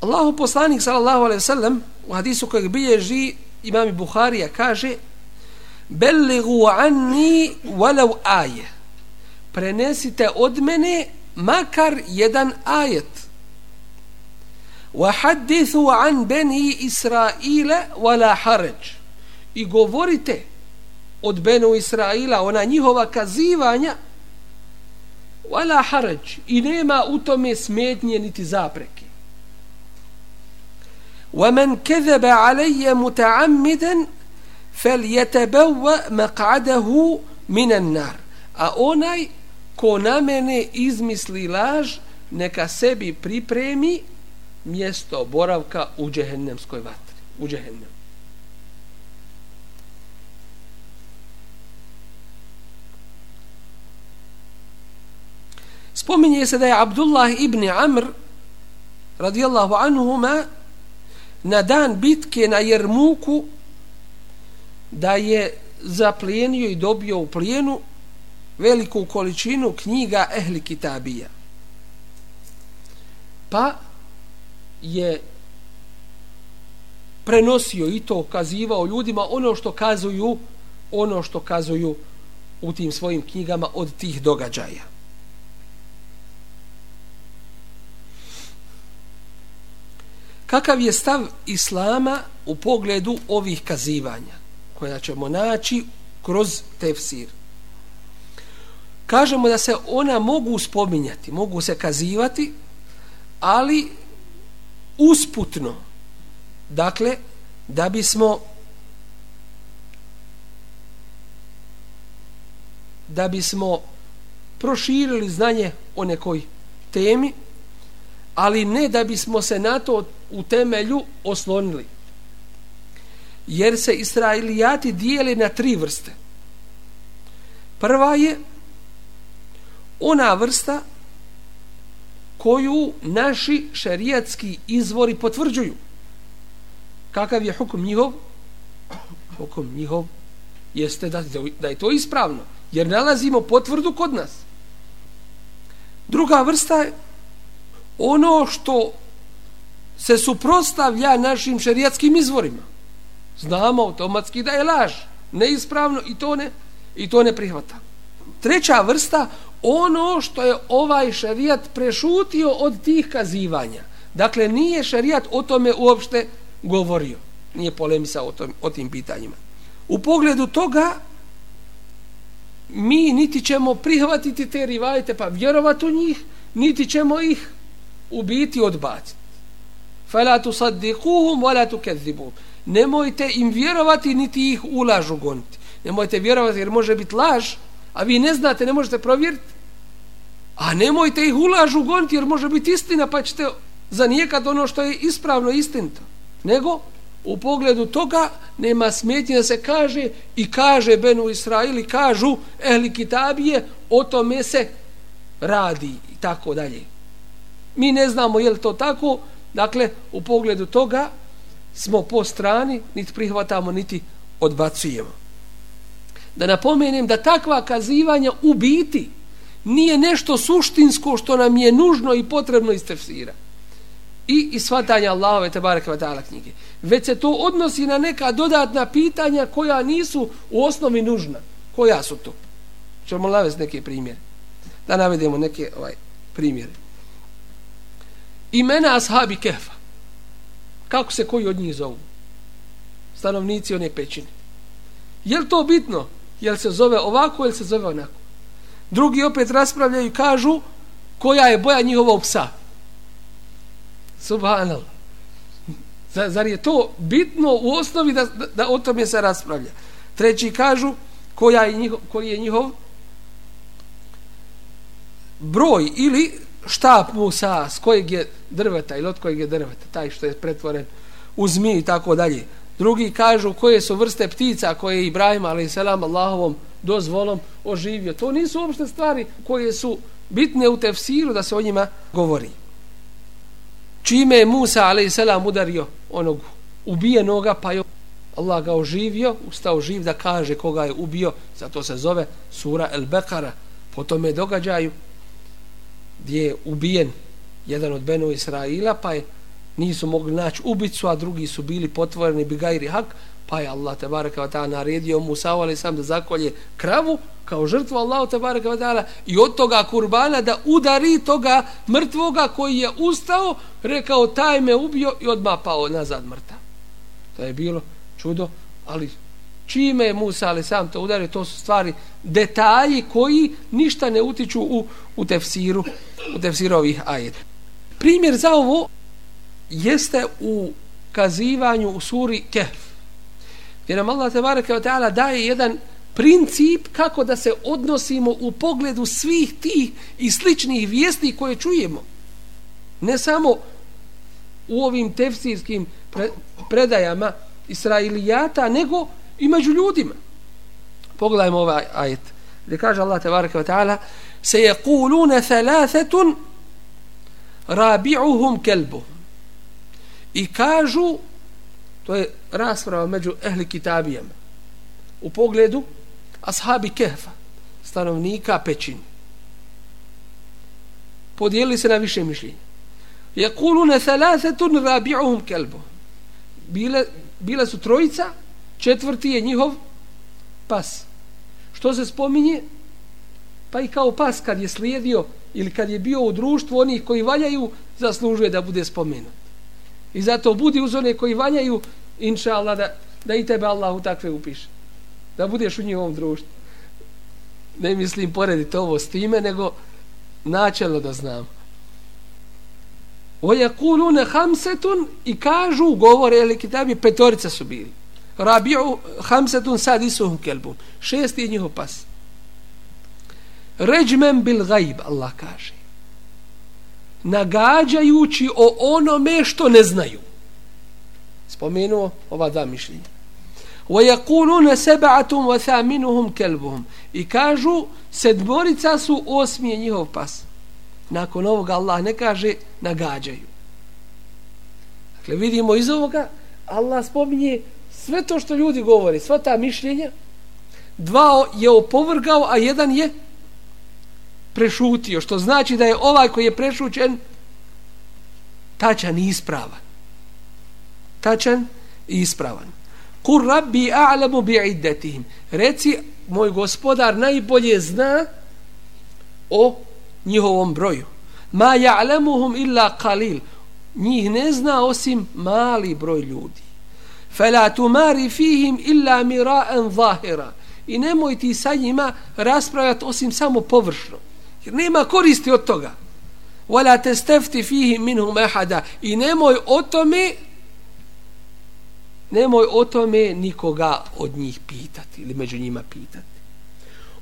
Allahu poslanik sallallahu alejhi ve sellem u hadisu kojeg bilježi imam Buharija kaže "Bellighu anni walau aje. Prenesite od mene makar jedan ajet. Wa hadithu an bani Israila wala haraj. I govorite od Benu Israila, ona njihova kazivanja, wala harač, i nema u tome smetnje niti zapreke. ومن كذب علي متعمدا فليتبوأ مقعده من النار a onaj ko na mene izmisli laž neka sebi pripremi mjesto boravka u džehennemskoj vatri u džehennem Spominje se da je Abdullah ibn Amr radijallahu anhuma na dan bitke na Jermuku da je zaplijenio i dobio u plijenu veliku količinu knjiga Ehli Kitabija. Pa je prenosio i to kazivao ljudima ono što kazuju ono što kazuju u tim svojim knjigama od tih događaja. Kakav je stav islama u pogledu ovih kazivanja koja ćemo naći kroz tefsir? Kažemo da se ona mogu spominjati mogu se kazivati ali usputno. Dakle da bismo da bismo proširili znanje o nekoj temi ali ne da bismo se na to u temelju oslonili. Jer se Israilijati dijeli na tri vrste. Prva je ona vrsta koju naši šerijatski izvori potvrđuju. Kakav je hukum njihov? Hukum njihov jeste da, da je to ispravno. Jer nalazimo potvrdu kod nas. Druga vrsta je ono što se suprostavlja našim šerijatskim izvorima. Znamo automatski da je laž, neispravno i to ne, i to ne prihvata. Treća vrsta, ono što je ovaj šerijat prešutio od tih kazivanja. Dakle, nije šerijat o tome uopšte govorio. Nije polemisa o, tom, o tim pitanjima. U pogledu toga, mi niti ćemo prihvatiti te rivajte pa vjerovati u njih, niti ćemo ih ubiti odbaciti. Fala tu saddiquhum wala tukadzibun. Nemojte im vjerovati niti ih ulažu goniti. Nemojte vjerovati jer može biti laž, a vi ne znate, ne možete provjeriti. A nemojte ih ulažu goniti jer može biti istina pa ćete zanijekati ono što je ispravno istinito Nego u pogledu toga nema smetnje da se kaže i kaže Benu Israili, kažu ehli kitabije, o tome se radi i tako dalje. Mi ne znamo je li to tako, dakle u pogledu toga smo po strani, niti prihvatamo, niti odbacujemo. Da napomenem da takva kazivanja u biti nije nešto suštinsko što nam je nužno i potrebno iz tefsira i iz shvatanja Allahove te bareke ve taala knjige već se to odnosi na neka dodatna pitanja koja nisu u osnovi nužna. Koja su to? Čemo navesti neke primjere? Da navedemo neke ovaj primjere imena ashabi kefa kako se koji od njih zovu? Stanovnici one pećine. Je to bitno? Jel se zove ovako ili se zove onako? Drugi opet raspravljaju i kažu koja je boja njihovog psa? Subhanallah. Zar je to bitno u osnovi da, da, da o tome se raspravlja? Treći kažu koja je njihov, koji je njihov broj ili štap Musa s kojeg je drveta ili od kojeg je drveta taj što je pretvoren u zmi i tako dalje. Drugi kažu koje su vrste ptica koje je Ibrahim ali selam Allahovom dozvolom oživio. To nisu uopšte stvari koje su bitne u tefsiru da se o njima govori. Čime je Musa a.s. udario onog ubijenoga pa je Allah ga oživio ustao živ da kaže koga je ubio zato se zove sura El Bekara po tome događaju gdje je ubijen jedan od Benu Israila pa je nisu mogli naći ubicu a drugi su bili potvoreni bigajri hak pa je Allah te baraka wa ta'ala naredio Musa ali sam da zakolje kravu kao žrtvu Allahu te baraka wa ta'ala i od toga kurbana da udari toga mrtvoga koji je ustao rekao taj me ubio i odmah pao nazad mrtav. To je bilo čudo ali čime je Musa ali sam to udario to su stvari detalji koji ništa ne utiču u, u tefsiru u tefsiru ovih ajeta. primjer za ovo jeste u kazivanju u suri Kehf Jer nam Allah tebareke wa ta'ala daje jedan princip kako da se odnosimo u pogledu svih tih i sličnih vijesti koje čujemo. Ne samo u ovim tefsirskim predajama Israilijata, nego i među ljudima. Pogledajmo ovaj ajet. Gdje kaže Allah tebareke wa ta'ala se je kulune thalathetun rabi'uhum kelbu. I kažu to je rasprava među ehli kitabijama u pogledu ashabi kehfa stanovnika pećine Podijelili se na više mišljenja yakuluna thalathatun rabi'uhum kalbu bile bile su trojica četvrti je njihov pas što se spominje pa i kao pas kad je slijedio ili kad je bio u društvu onih koji valjaju zaslužuje da bude spomenut I zato budi uz one koji valjaju, inša Allah, da, da i tebe Allah u takve upiše. Da budeš u njihovom društvu. Ne mislim porediti ovo s time, nego načelno da znam. Ojakulune hamsetun i kažu, govore, ili kitabi, petorica su bili Rabi'u hamsetun sad isuhum kelbun. Šesti je njihov pas. Ređmen bil gajb, Allah kaže nagađajući o onome što ne znaju. Spomenuo ova dva mišljenja. وَيَقُولُونَ سَبَعَةٌ وَثَامِنُهُمْ كَلْبُهُمْ I kažu, sedmorica su osmije njihov pas. Nakon ovoga Allah ne kaže, nagađaju. Dakle, vidimo iz ovoga, Allah spominje sve to što ljudi govori, sva ta mišljenja, dva je opovrgao, a jedan je prešutio, što znači da je ovaj koji je prešućen tačan i ispravan. Tačan i ispravan. Kur rabbi a'lamu bi iddetihim. Reci, moj gospodar najbolje zna o njihovom broju. Ma ja'lamuhum illa qalil. Njih ne zna osim mali broj ljudi. Fela tumari fihim illa mira'an zahira. I nemoj ti sa njima raspravljati osim samo površno. Jer nema koristi od toga. Wala testefti fihim minhum ahada. I nemoj o tome nemoj o tome nikoga od njih pitati ili među njima pitati.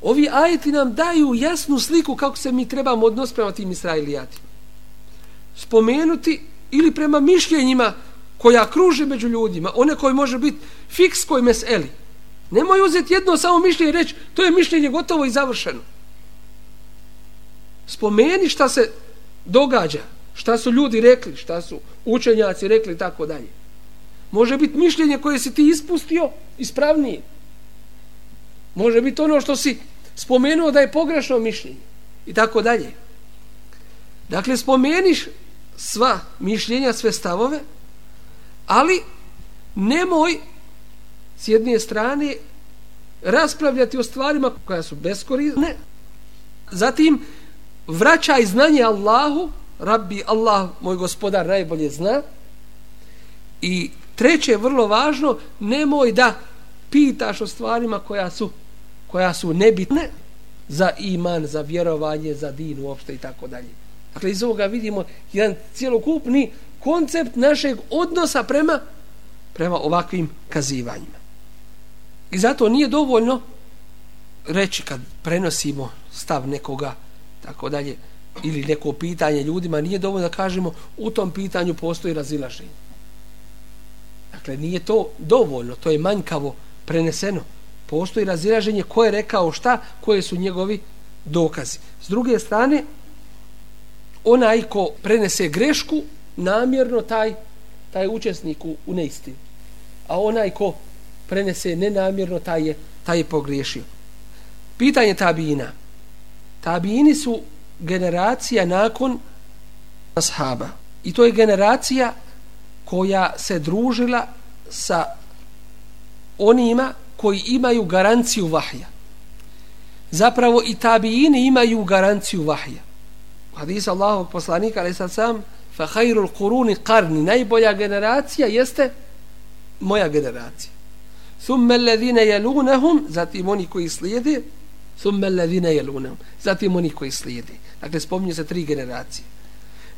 Ovi ajeti nam daju jasnu sliku kako se mi trebamo odnositi prema tim Israilijatima. Spomenuti ili prema mišljenjima koja kruži među ljudima, one koji može biti fiks koji meseli. Nemoj uzeti jedno samo mišljenje i reći to je mišljenje gotovo i završeno. Spomeni šta se događa, šta su ljudi rekli, šta su učenjaci rekli i tako dalje. Može biti mišljenje koje si ti ispustio ispravnije. Može biti ono što si spomenuo da je pogrešno mišljenje. I tako dalje. Dakle, spomeniš sva mišljenja, sve stavove, ali nemoj s jedne strane raspravljati o stvarima koja su beskorisne. Zatim, vraćaj znanje Allahu, Rabbi Allah, moj gospodar, najbolje zna. I treće, vrlo važno, nemoj da pitaš o stvarima koja su koja su nebitne za iman, za vjerovanje, za din uopšte i tako dalje. Dakle, iz ovoga vidimo jedan cijelokupni koncept našeg odnosa prema prema ovakvim kazivanjima. I zato nije dovoljno reći kad prenosimo stav nekoga, tako dalje, ili neko pitanje ljudima, nije dovoljno da kažemo u tom pitanju postoji razilaženje. Dakle, nije to dovoljno, to je manjkavo preneseno. Postoji razilaženje ko je rekao šta, koje su njegovi dokazi. S druge strane, onaj ko prenese grešku, namjerno taj, taj učesnik u, u neistini. A onaj ko prenese nenamjerno, taj je, taj je pogriješio. Pitanje tabina. Tabini su generacija nakon ashaba. I to je generacija koja se družila sa onima koji imaju garanciju vahja. Zapravo i tabijini imaju garanciju vahja. Hadis Allahovog poslanika, ali sad sam, fa hajrul quruni qarni najbolja generacija jeste moja generacija. thumma alladhina yalunhum zatim oni koji slijede, thumma alladhina yalunhum zatim oni koji slijede. Dakle, spominje se tri generacije.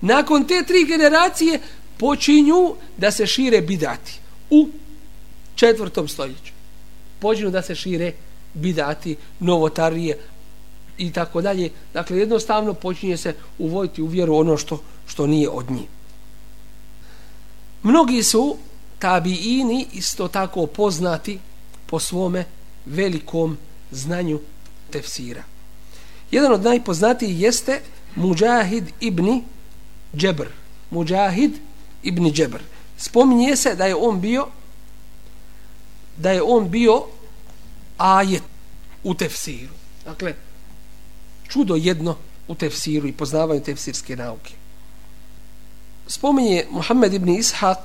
Nakon te tri generacije počinju da se šire bidati u četvrtom stoljeću. Počinju da se šire bidati, novotarije i tako dalje. Dakle, jednostavno počinje se uvojiti u vjeru ono što, što nije od njih. Mnogi su tabiini isto tako poznati po svome velikom znanju tefsira. Jedan od najpoznatijih jeste Mujahid ibn Džebr. Mujahid ibn Džebr. Spominje se da je on bio da je on bio ajet u tefsiru. Dakle, čudo jedno u tefsiru i poznavanju tefsirske nauke. Spominje Muhammed ibn Ishaq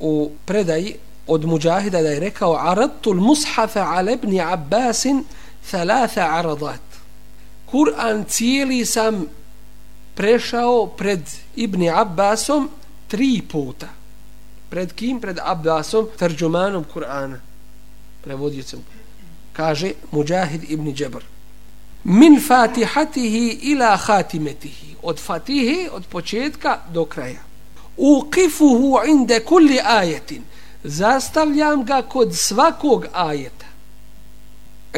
u predaji od Mujahida da je rekao Aradtul mushafa ala ibn Abbasin thalatha aradat. Kur'an cijeli sam prešao pred Ibn Abbasom tri puta. Pred kim? Pred Abbasom, tarđumanom Kur'ana. Prevodiocem. Kaže Mujahid ibn Džebr. Min fatihatihi ila hatimetihi. Od fatihe, od početka do kraja. Uqifuhu inde kulli ajetin. Zastavljam ga kod svakog ajeta.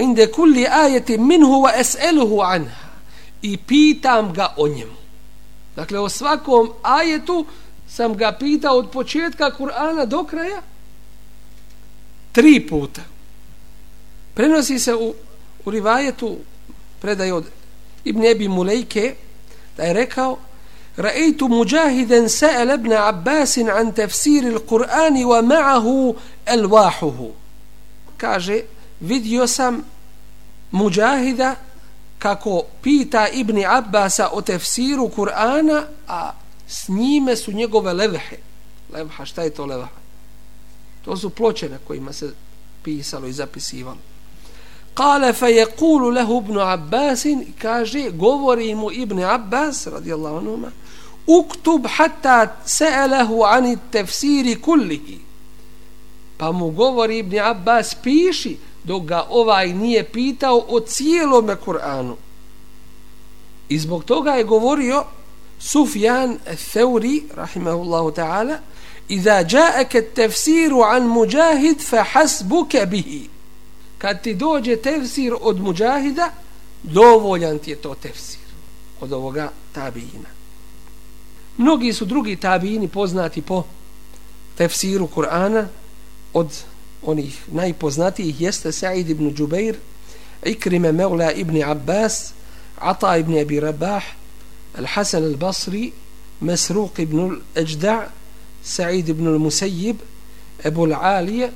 Inde kulli ajetin minhu wa es'eluhu anha. I pitam ga o njemu. Dakle o svakom ajetu sam ga pitao od početka Kur'ana do kraja tri puta. Prenosi se u, u rivajetu predaj od Ibn Ebi Mulejke da je rekao رأيت مجاهدا سأل ابن عباس عن تفسير القرآن ومعه ألواحه kaže vidio sam muđahida kako pita Ibni Abbasa o tefsiru Kur'ana a s njime su njegove levhe levha, šta je to levha? to su ploče na kojima se pisalo i zapisivalo Kale fe je kulu lehu ibn Abbasin kaže, govori mu ibn Abbas radijallahu anuma uktub hatta se'elehu ani tefsiri kullihi. Pa mu govori ibn Abbas piši dok ga ovaj nije pitao o cijelome Kur'anu. I zbog toga je govorio Sufjan Theuri rahimahullahu ta'ala Iza ja'aka tefsiru an muđahid fa hasbuke bihi kad ti dođe tefsir od muđahida dovoljan ti je to tefsir od ovoga tabijina mnogi su drugi tabijini poznati po tefsiru Kur'ana od onih najpoznatijih jeste Sa'id ibn Džubeir Ikrime Mevla ibn Abbas Ata ibn Abi Rabah Al-Hasan al-Basri Mesruq ibn al-Ajda' Sa'id ibn al-Musayyib Ebu al-Alija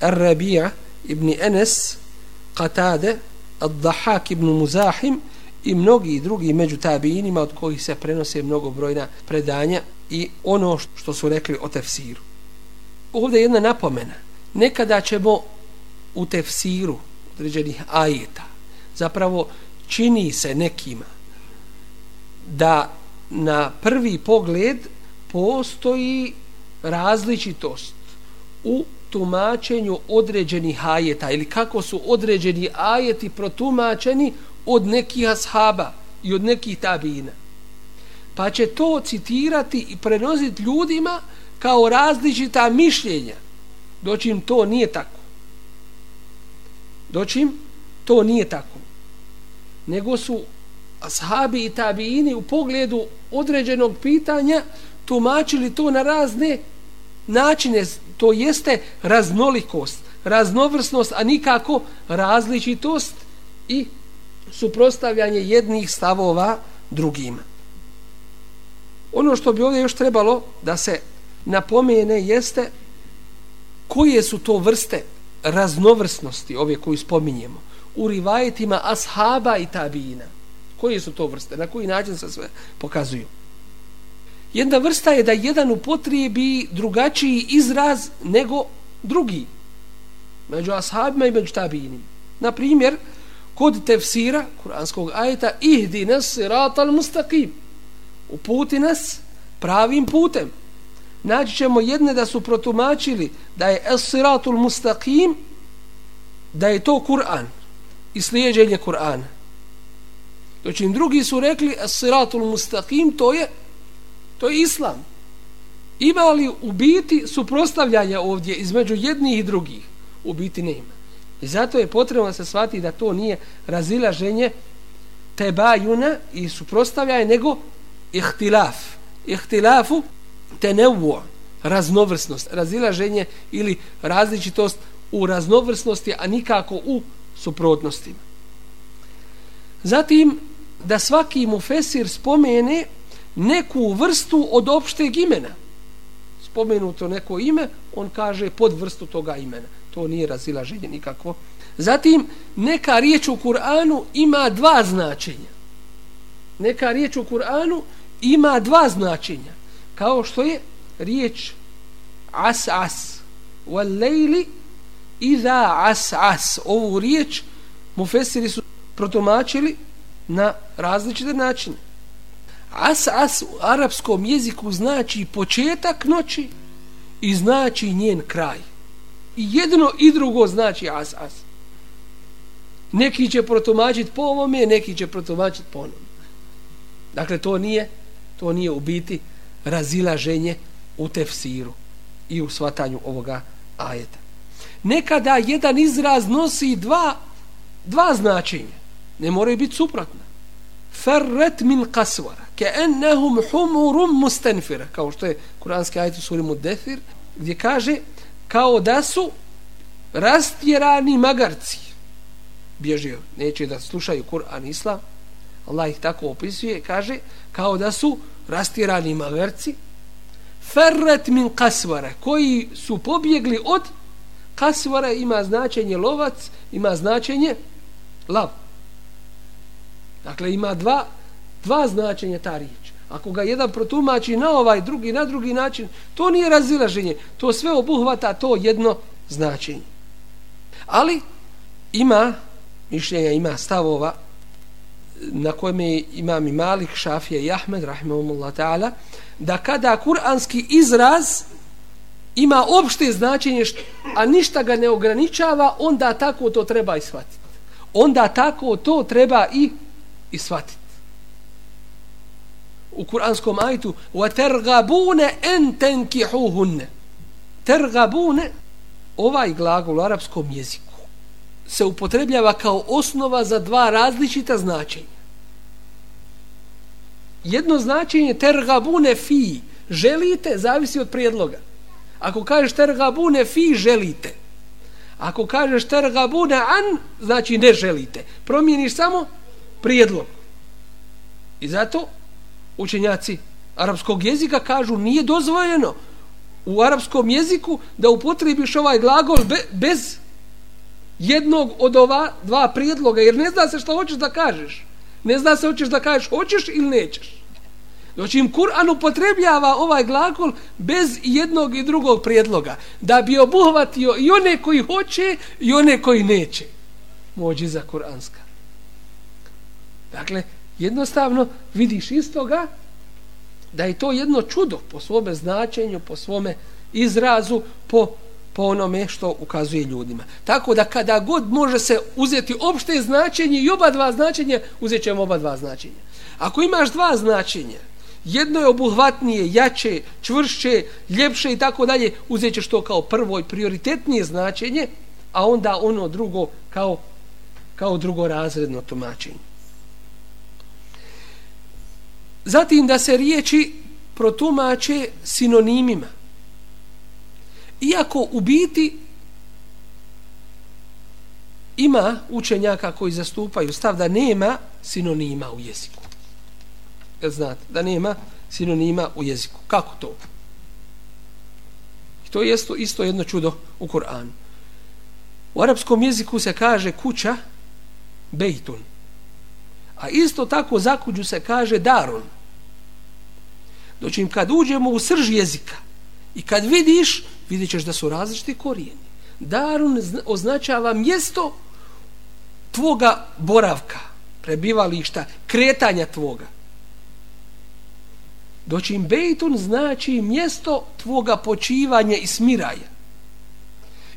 Ar-Rabi'a ibn Enes Qatade Ad-Dahak ibn Muzahim i mnogi drugi među tabijinima od kojih se prenose mnogo brojna predanja i ono što su rekli o tefsiru. Ovdje je jedna napomena. Nekada ćemo u tefsiru određenih ajeta zapravo čini se nekima da na prvi pogled postoji različitost u tumačenju određenih ajeta ili kako su određeni ajeti protumačeni od nekih ashaba i od nekih tabina. Pa će to citirati i prenositi ljudima kao različita mišljenja. Doćim to nije tako. Doćim to nije tako. Nego su ashabi i tabiini u pogledu određenog pitanja tumačili to na razne načine. To jeste raznolikost, raznovrsnost, a nikako različitost i suprostavljanje jednih stavova drugima. Ono što bi ovdje još trebalo da se napomene jeste koje su to vrste raznovrsnosti ove koju spominjemo u rivajetima ashaba i tabina. Koje su to vrste? Na koji način se sve pokazuju? Jedna vrsta je da jedan upotrijebi drugačiji izraz nego drugi. Među ashabima i među tabinima. Na primjer, kod tefsira kuranskog ajeta ihdi nas siratal mustaqim uputi nas pravim putem naći ćemo jedne da su protumačili da je es siratul mustaqim da je to Kur'an i slijedženje Kur'ana doći im drugi su rekli es siratul mustaqim to je to je islam ima li u biti suprostavljanja ovdje između jednih i drugih u biti nema I zato je potrebno da se shvati da to nije razilaženje tebajuna i suprostavljanje, nego ihtilaf. Ihtilafu tenevo, raznovrsnost, razilaženje ili različitost u raznovrsnosti, a nikako u suprotnostima. Zatim, da svaki mufesir spomene neku vrstu od opšteg imena. Spomenuto neko ime, on kaže pod vrstu toga imena to nije razilaženje nikako. Zatim, neka riječ u Kur'anu ima dva značenja. Neka riječ u Kur'anu ima dva značenja. Kao što je riječ as as. Wal lejli iza as as. Ovu riječ mufesiri su protumačili na različite načine. As as u arapskom jeziku znači početak noći i znači njen kraj. I jedno i drugo znači as as. Neki će protumačiti po ovome, neki će protumačiti po onome. Dakle, to nije, to nije u biti razilaženje u tefsiru i u svatanju ovoga ajeta. Nekada jedan izraz nosi dva, dva značenja. Ne moraju biti suprotna. Ferret min kasvara. Ke ennehum humurum mustenfira. Kao što je kuranski ajet u suri Mudethir, gdje kaže kao da su rastjerani magarci bježe, neće da slušaju Kur'an Islam Allah ih tako opisuje kaže kao da su rastjerani magarci ferret min kasvara koji su pobjegli od kasvara ima značenje lovac ima značenje lav dakle ima dva dva značenja ta riječ. Ako ga jedan protumači na ovaj drugi na drugi način to nije razilaženje. To sve obuhvata to jedno značenje. Ali ima mišljenja ima stavova na kojem je imam i Malik, Šafija i Ahmed, rahimahumullah ta'ala, da kada kuranski izraz ima opšte značenje, a ništa ga ne ograničava, onda tako to treba i shvatiti. Onda tako to treba i, i shvatiti. U kuranskom ajtu وَتَرْغَبُونَ أَنْ تَنْكِحُهُنَّ Tergabune, ovaj glagol u arapskom jeziku, se upotrebljava kao osnova za dva različita značenja. Jedno značenje tergabune fi, želite, zavisi od prijedloga. Ako kažeš tergabune fi, želite. Ako kažeš tergabune an, znači ne želite. Promijeniš samo prijedlog. I zato učenjaci arapskog jezika kažu nije dozvoljeno u arapskom jeziku da upotrebiš ovaj glagol be, bez jednog od ova dva prijedloga, jer ne zna se što hoćeš da kažeš. Ne zna se hoćeš da kažeš hoćeš ili nećeš. Znači im Kur'an upotrebljava ovaj glagol bez jednog i drugog prijedloga. Da bi obuhvatio i one koji hoće i one koji neće. Mođi za Kur'anska. Dakle, jednostavno vidiš istoga da je to jedno čudo po svome značenju, po svome izrazu, po po onome što ukazuje ljudima. Tako da kada god može se uzeti opšte značenje i oba dva značenja, uzet ćemo oba dva značenja. Ako imaš dva značenja, jedno je obuhvatnije, jače, čvršće, ljepše i tako dalje, uzet ćeš to kao prvo i prioritetnije značenje, a onda ono drugo kao, kao drugo razredno tumačenje. Zatim da se riječi protumače sinonimima iako u biti ima učenjaka koji zastupaju stav da nema sinonima u jeziku. Jel znate? Da nema sinonima u jeziku. Kako to? I to je isto, isto jedno čudo u Koranu. U arapskom jeziku se kaže kuća bejtun. A isto tako za kuđu se kaže darun. Doći kad uđemo u srž jezika i kad vidiš vidit ćeš da su različiti korijeni. Darun označava mjesto tvoga boravka, prebivališta, kretanja tvoga. Doći im bejtun znači mjesto tvoga počivanja i smiraja.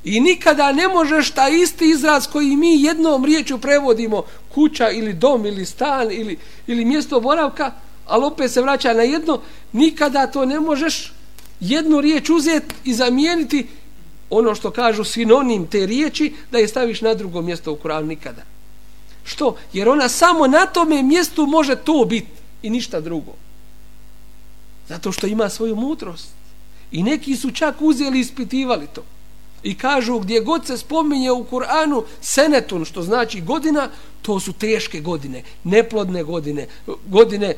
I nikada ne možeš ta isti izraz koji mi jednom riječu prevodimo kuća ili dom ili stan ili, ili mjesto boravka, ali opet se vraća na jedno, nikada to ne možeš jednu riječ uzeti i zamijeniti ono što kažu sinonim te riječi da je staviš na drugo mjesto u Kur'anu nikada. Što? Jer ona samo na tome mjestu može to biti i ništa drugo. Zato što ima svoju mudrost. I neki su čak uzeli i ispitivali to. I kažu gdje god se spominje u Kur'anu senetun, što znači godina, to su teške godine, neplodne godine, godine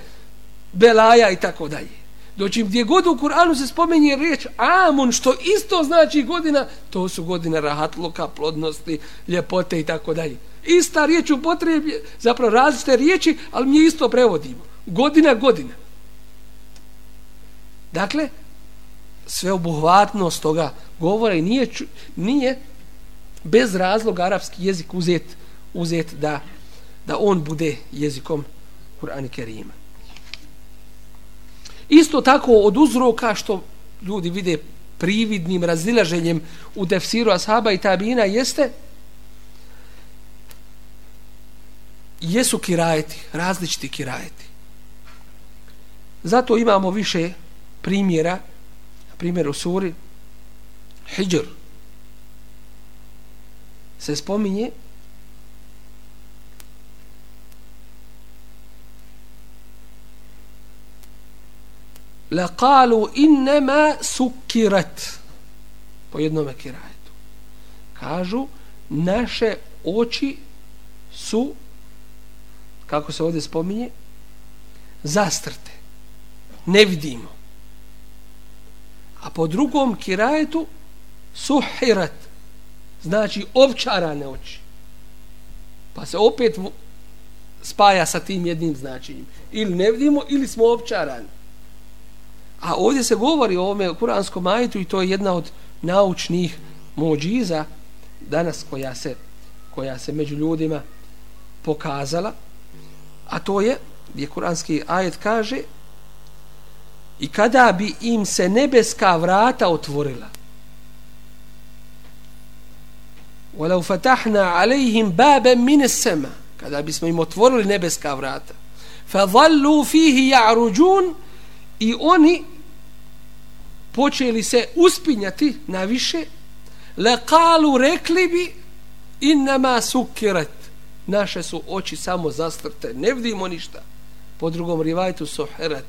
belaja i tako dalje. Doći gdje god u Kur'anu se spominje riječ amun, što isto znači godina, to su godine rahatluka, plodnosti, ljepote i tako dalje. Ista riječ u potrebi, zapravo različite riječi, ali mi isto prevodimo. Godina, godina. Dakle, sveobuhvatnost toga govora i nije, nije bez razloga arapski jezik uzet, uzet da, da on bude jezikom Kur'ana Kerima. Isto tako od uzroka što ljudi vide prividnim razilaženjem u tefsiru ashaba i tabina jeste jesu kirajeti, različiti kirajeti. Zato imamo više primjera, primjer u suri Hijr se spominje laqalu innama سكرت po jednom kirajetu. Kažu naše oči su kako se ovdje spominje zastrte. Ne vidimo a po drugom kirajetu suhirat znači ovčarane oči. Pa se opet spaja sa tim jednim značenjem. Ili ne vidimo ili smo ovčarani. A ovdje se govori o ovome kuranskom majetu i to je jedna od naučnih mođiza danas koja se koja se među ljudima pokazala. A to je gdje kuranski ajet kaže i kada bi im se nebeska vrata otvorila ولو فتحنا عليهم بابا من السماء kada bismo im otvorili nebeska vrata fa dhallu fihi ja'ruđun i oni počeli se uspinjati na više le rekli bi innama sukirat naše su oči samo zastrte ne vidimo ništa. Po drugom rivajtu suhirat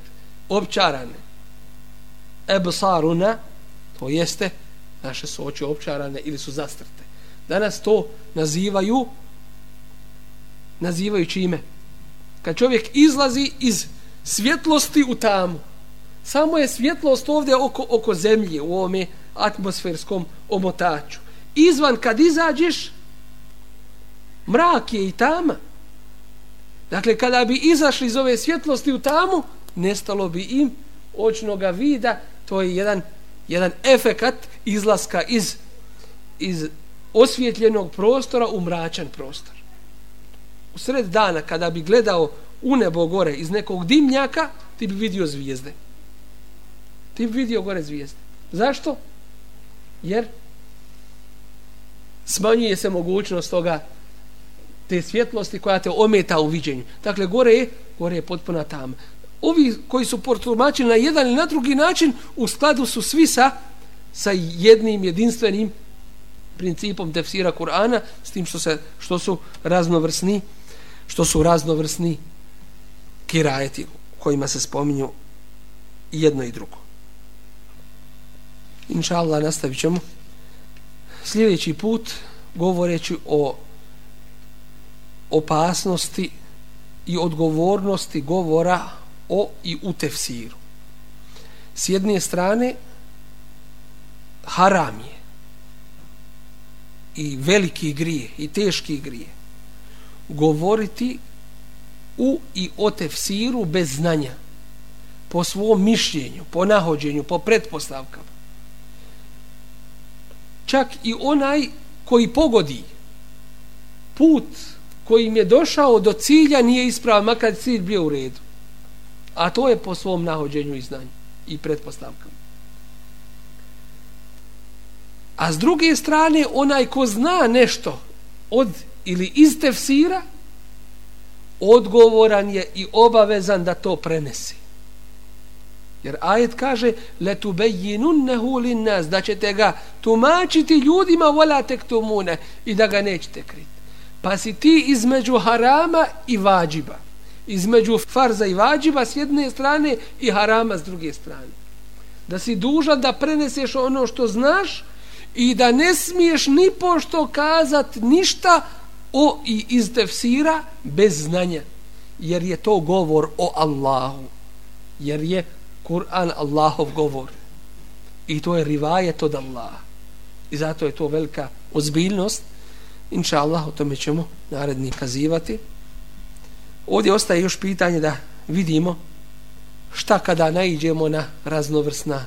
občarane ebsaruna to jeste naše su oči občarane ili su zastrte. Danas to nazivaju nazivaju čime? Kad čovjek izlazi iz svjetlosti u tamu. Samo je svjetlost ovdje oko, oko zemlje u ovome atmosferskom omotaču. Izvan kad izađeš mrak je i tama. Dakle kada bi izašli iz ove svjetlosti u tamu nestalo bi im očnog vida to je jedan jedan efekat izlaska iz iz osvjetljenog prostora u mračan prostor u sred dana kada bi gledao u nebo gore iz nekog dimnjaka ti bi vidio zvijezde ti bi vidio gore zvijezde zašto? jer smanjuje se mogućnost toga te svjetlosti koja te ometa u viđenju. Dakle, gore je, gore je potpuna tama. Ovi koji su portumačili na jedan ili na drugi način, u skladu su svi sa, sa jednim jedinstvenim principom tefsira Kur'ana, s tim što, se, što su raznovrsni, što su raznovrsni kirajeti kojima se spominju jedno i drugo. Inša Allah, nastavit ćemo sljedeći put govoreći o opasnosti i odgovornosti govora o i u tefsiru. S jedne strane, haram je i veliki grije i teški grije govoriti u i o tefsiru bez znanja po svom mišljenju, po nahođenju, po pretpostavkama. Čak i onaj koji pogodi put kojim je došao do cilja nije ispravan, makar cilj bio u redu. A to je po svom nahođenju i znanju i pretpostavkama. A s druge strane, onaj ko zna nešto od ili iz tefsira, odgovoran je i obavezan da to prenesi. Jer ajet kaže letu linnas da ćete ga tumačiti ljudima wala tektumune i da ga nećete kriti. Pa si ti između harama i vađiba. Između farza i vađiba s jedne strane i harama s druge strane. Da si dužan da preneseš ono što znaš i da ne smiješ ni pošto kazat ništa o i iz tefsira bez znanja. Jer je to govor o Allahu. Jer je Kur'an Allahov govor. I to je rivajet od Allaha. I zato je to velika ozbiljnost inša Allah o tome ćemo naredni kazivati ovdje ostaje još pitanje da vidimo šta kada naiđemo na raznovrsna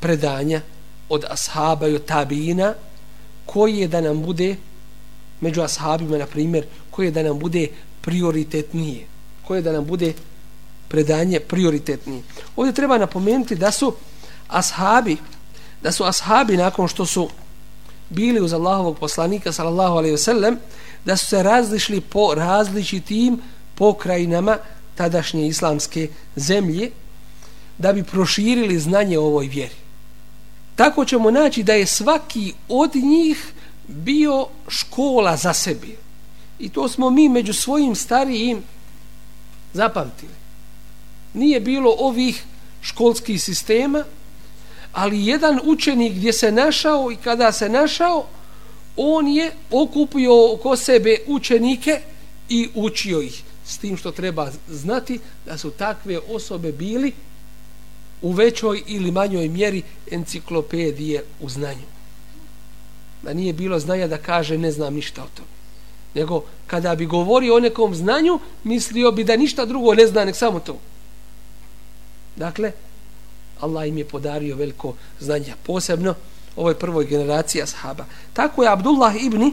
predanja od ashaba i od tabina koji je da nam bude među ashabima na primjer koji je da nam bude prioritetnije koje da nam bude predanje prioritetnije. Ovdje treba napomenuti da su ashabi da su ashabi nakon što su bili uz Allahovog poslanika sallallahu alejhi ve sellem da su se razlišli po različitim pokrajinama tadašnje islamske zemlje da bi proširili znanje o ovoj vjeri. Tako ćemo naći da je svaki od njih bio škola za sebe. I to smo mi među svojim starijim zapamtili. Nije bilo ovih školskih sistema, ali jedan učenik gdje se našao i kada se našao on je okupio oko sebe učenike i učio ih s tim što treba znati da su takve osobe bili u većoj ili manjoj mjeri enciklopedije u znanju. Da nije bilo znanja da kaže ne znam ništa o tome. Nego kada bi govorio o nekom znanju mislio bi da ništa drugo ne zna nek samo to. Dakle Allah im je podario veliko znanje posebno ovoj prvoj generaciji ashaba. Tako je Abdullah ibn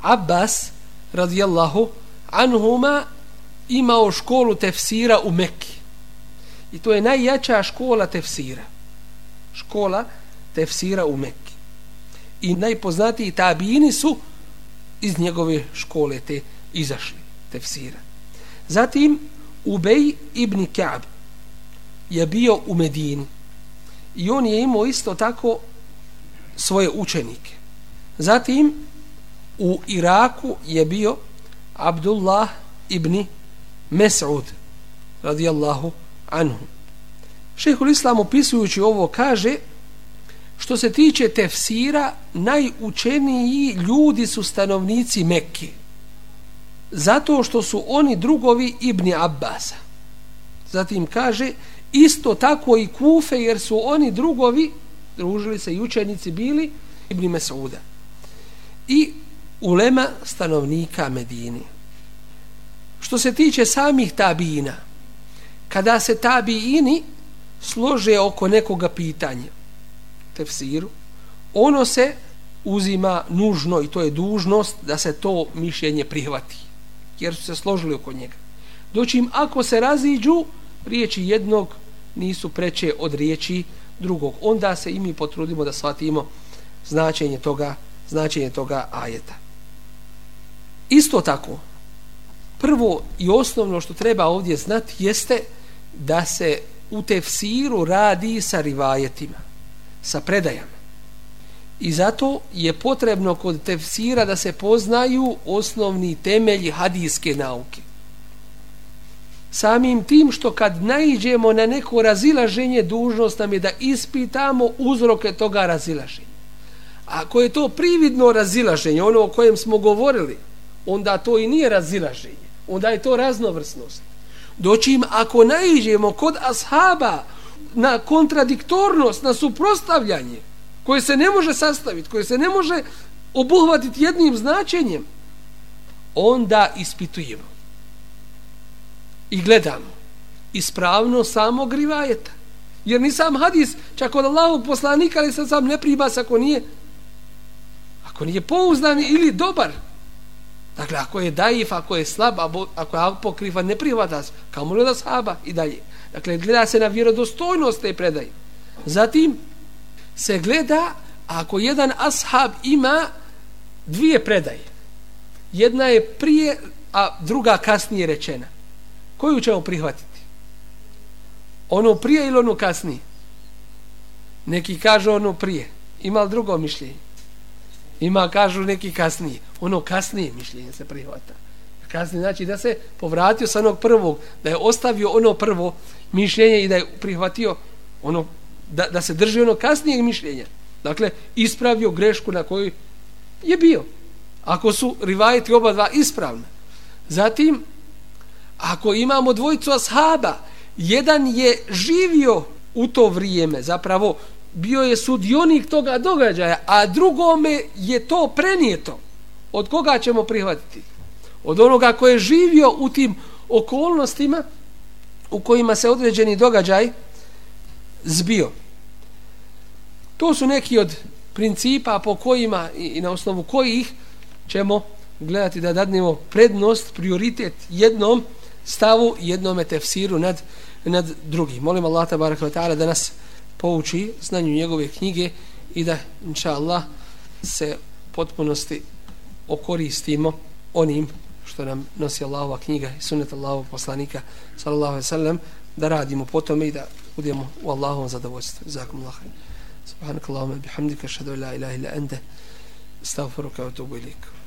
Abbas radijallahu anhuma imao školu tefsira u Mekki. I to je najjača škola tefsira. Škola tefsira u Mekki. I najpoznatiji tabini su iz njegove škole te izašli tefsira. Zatim Ubej ibn Ka'b je bio u Medini. I on je imao isto tako svoje učenike. Zatim u Iraku je bio Abdullah ibn Mes'ud radijallahu anhu. Šehul Islam opisujući ovo kaže Što se tiče tefsira, najučeniji ljudi su stanovnici Mekke. Zato što su oni drugovi Ibni Abbasa. Zatim kaže, isto tako i Kufe, jer su oni drugovi, družili se i učenici bili, Ibn Mesuda. I ulema stanovnika Medini. Što se tiče samih tabina, kada se tabiini slože oko nekoga pitanja, tefsiru, ono se uzima nužno i to je dužnost da se to mišljenje prihvati, jer su se složili oko njega. Doćim, ako se raziđu, riječi jednog nisu preče od riječi drugog. Onda se i mi potrudimo da shvatimo značenje toga, značenje toga ajeta. Isto tako, prvo i osnovno što treba ovdje znati jeste da se u tefsiru radi sa rivajetima sa predajama. I zato je potrebno kod tefsira da se poznaju osnovni temelji hadijske nauke. Samim tim što kad naiđemo na neko razilaženje, dužnost nam je da ispitamo uzroke toga razilaženja. Ako je to prividno razilaženje, ono o kojem smo govorili, onda to i nije razilaženje. Onda je to raznovrsnost. Doćim, ako naiđemo kod ashaba, na kontradiktornost, na suprostavljanje koje se ne može sastaviti, koje se ne može obuhvatiti jednim značenjem, onda ispitujemo i gledamo ispravno samog rivajeta. Jer ni sam hadis, čak od Allahog poslanika, ali sad sam ne prima ako nije ako nije pouzdan ili dobar. Dakle, ako je daif, ako je slab, ako je apokrifan, ne prihvata se, kao li da sahaba i dalje. Dakle, gleda se na vjerodostojnost te predaje. Zatim se gleda ako jedan ashab ima dvije predaje. Jedna je prije, a druga kasnije rečena. Koju ćemo prihvatiti? Ono prije ili ono kasnije? Neki kažu ono prije. Ima li drugo mišljenje? Ima, kažu neki kasnije. Ono kasnije mišljenje se prihvata. Kasnije znači da se povratio sa onog prvog, da je ostavio ono prvo mišljenje i da je prihvatio ono, da, da se drži ono kasnijeg mišljenja. Dakle, ispravio grešku na kojoj je bio. Ako su rivajeti oba dva ispravne. Zatim, ako imamo dvojicu ashaba, jedan je živio u to vrijeme, zapravo bio je sudionik toga događaja, a drugome je to prenijeto. Od koga ćemo prihvatiti? Od onoga ko je živio u tim okolnostima u kojima se određeni događaj zbio. To su neki od principa po kojima i na osnovu kojih ćemo gledati da dadnemo prednost, prioritet jednom stavu, jednome tefsiru nad, nad drugim. Molim Allah ta'ala da nas pouči znanju njegove knjige i da, inša Allah, se potpunosti okoristimo onim što nam nosi Allahova knjiga i sunet Allahovog poslanika sallallahu alaihi sallam da radimo po tome i da budemo u Allahovom zadovoljstvu. Zakum Allah. Subhanak Allahuma bihamdika šadu la ilaha ila ende. astaghfiruka wa tubu iliku.